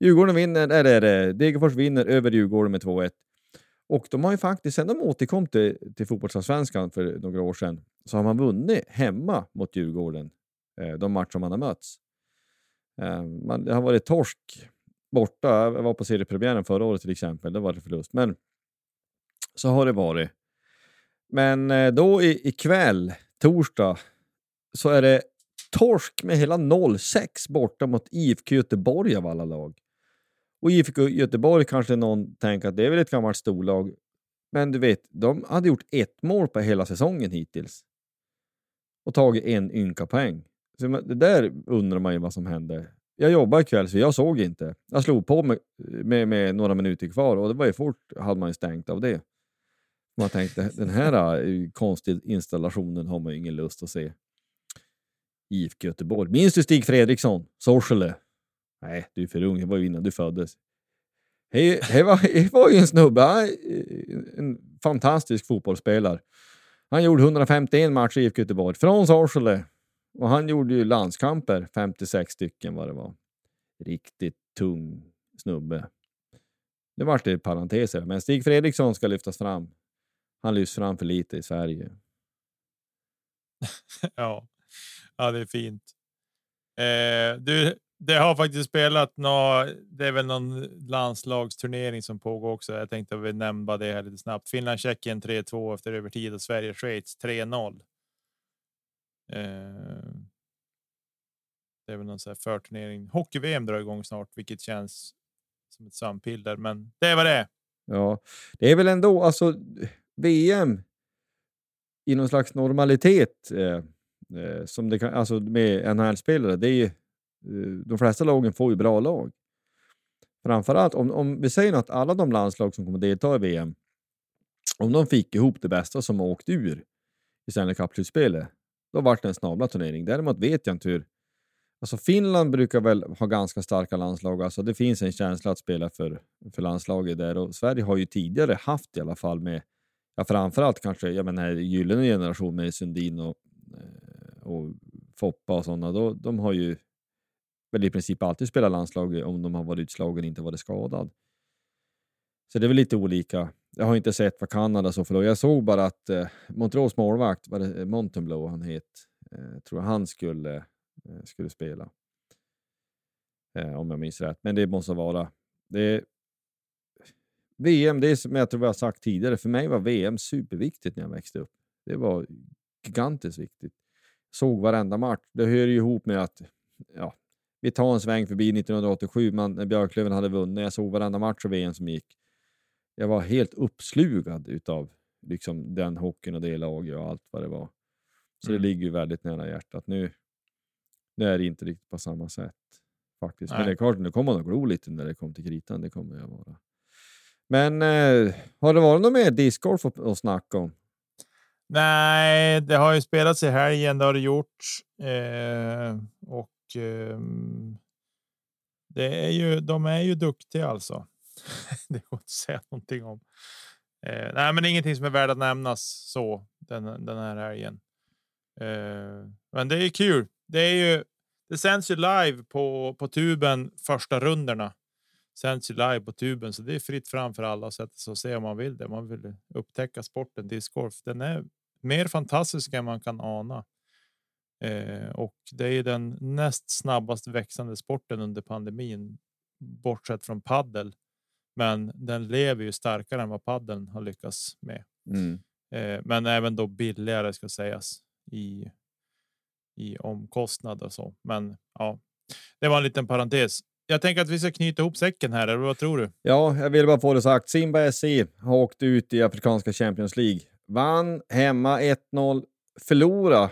Djurgården vinner, eller Degerfors vinner över Djurgården med 2-1. Och de har ju faktiskt, sen de återkom till, till fotbollsallsvenskan för några år sedan, så har man vunnit hemma mot Djurgården, eh, de matcher man har mötts. Eh, man, det har varit torsk borta. Jag var på seriepremiären förra året till exempel, Då var det förlust. Men så har det varit. Men eh, då i, ikväll, torsdag, så är det torsk med hela 0-6 borta mot IFK Göteborg av alla lag. Och IFK Göteborg kanske någon tänker att det är väl ett gammalt storlag. Men du vet, de hade gjort ett mål på hela säsongen hittills. Och tagit en ynka poäng. Så det där undrar man ju vad som hände. Jag jobbade ikväll så jag såg inte. Jag slog på med, med, med några minuter kvar och det var ju fort hade man ju stängt av det. Man tänkte den här eh, konstiga installationen har man ju ingen lust att se. IFK Göteborg. Minns du Stig Fredriksson? Sorsele? Nej, du är för ung. Det var ju innan du föddes. Det var, var ju en snubbe, eh, en fantastisk fotbollsspelare. Han gjorde 151 matcher i IFK Göteborg från Sorsele. Och han gjorde ju landskamper, 56 stycken vad det var. Riktigt tung snubbe. Det vart det parenteser, men Stig Fredriksson ska lyftas fram. Han lyfts fram för lite i Sverige. ja. ja, det är fint. Eh, du, det har faktiskt spelat nå, Det är väl någon landslagsturnering som pågår också. Jag tänkte att vi nämnde det här lite snabbt. Finland Tjeckien 3-2 efter övertid och Sverige Schweiz 3-0. Eh, det är väl någon så här förturnering. Hockey VM drar igång snart, vilket känns som ett sampiller, men det är vad det är. Ja, det är väl ändå alltså VM i någon slags normalitet eh, eh, som det kan, alltså med NHL-spelare. Det är ju Eh, de flesta lagen får ju bra lag. Framförallt om, om vi säger att alla de landslag som kommer delta i VM, om de fick ihop det bästa som åkt ur i Stanley Cup-slutspelet, då vart det en snabla turnering. Däremot vet jag inte hur... Alltså Finland brukar väl ha ganska starka landslag, alltså det finns en känsla att spela för, för landslaget där och Sverige har ju tidigare haft i alla fall med, ja framförallt kanske, jag menar gyllene generation med Sundin och, eh, och Foppa och sådana, de har ju väl i princip alltid spelat landslag om de har varit utslagen och inte varit skadad. Så det är väl lite olika. Jag har inte sett vad Kanada så förlorade. Jag såg bara att eh, Montreals målvakt, var det Montenblow han het, eh, tror jag han skulle, eh, skulle spela. Eh, om jag minns rätt. Men det måste vara. Det är, VM, det är som jag tror vi har sagt tidigare, för mig var VM superviktigt när jag växte upp. Det var gigantiskt viktigt. Såg varenda match. Det hör ju ihop med att ja, vi tar en sväng förbi 1987 man, när Björklöven hade vunnit. Jag såg varenda match av VM som gick. Jag var helt uppslugad utav liksom, den hockeyn och det laget och allt vad det var. Så mm. det ligger ju väldigt nära hjärtat. Nu, nu är det inte riktigt på samma sätt faktiskt. Nej. Men det är klart, nu kommer man att glo lite när det kommer till kritan. Det kommer jag vara. Men eh, har det varit något mer discgolf att, att snacka om? Nej, det har ju spelats i helgen. Det har det gjort. Eh, och Ehm, det är ju, de är ju duktiga alltså. det går inte att säga någonting om. Eh, nej, men ingenting som är värt att nämnas så den, den här helgen. Eh, men det är kul. Det är ju. Det sänds ju live på på tuben första runderna Sänds ju live på tuben så det är fritt fram för alla att sätta sig och se om man vill det. Man vill upptäcka sporten discgolf. Den är mer fantastisk än man kan ana. Eh, och det är den näst snabbast växande sporten under pandemin, bortsett från paddel. Men den lever ju starkare än vad paddeln har lyckats med. Mm. Eh, men även då billigare ska sägas i. I omkostnad och så. Men ja, det var en liten parentes. Jag tänker att vi ska knyta ihop säcken här. Eller vad tror du? Ja, jag vill bara få det sagt. Simba SC har åkt ut i Afrikanska Champions League. Vann hemma 1-0, förlora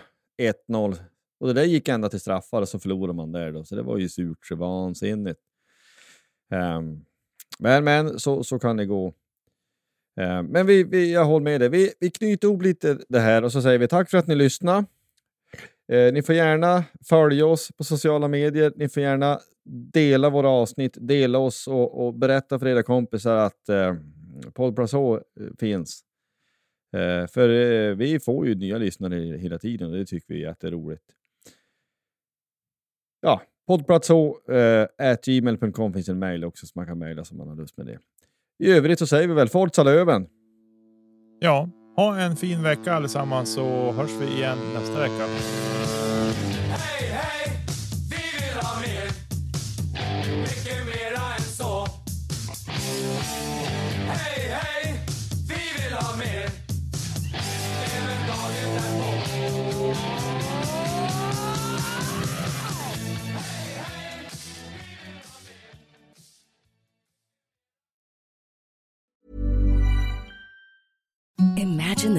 1-0 och det där gick ända till straffar och så förlorade man där då. Så det var ju surt så vansinnigt. Um, men, men så, så kan det gå. Eh, men vi, vi, jag håller med dig. Vi, vi knyter ihop lite det här och så säger vi tack för att ni lyssnade. Eh, ni får gärna följa oss på sociala medier. Ni får gärna dela våra avsnitt, dela oss och, och berätta för era kompisar att eh, Paul Brassot eh, finns. Eh, för eh, vi får ju nya lyssnare hela tiden och det tycker vi är jätteroligt. Ja, poddplatso.gmail.com finns en mail också som man kan mejla om man har lust med det. I övrigt så säger vi väl Forza Löven. Ja, ha en fin vecka allesammans så hörs vi igen nästa vecka. Hej, hej, vi vill ha mer. Mycket mera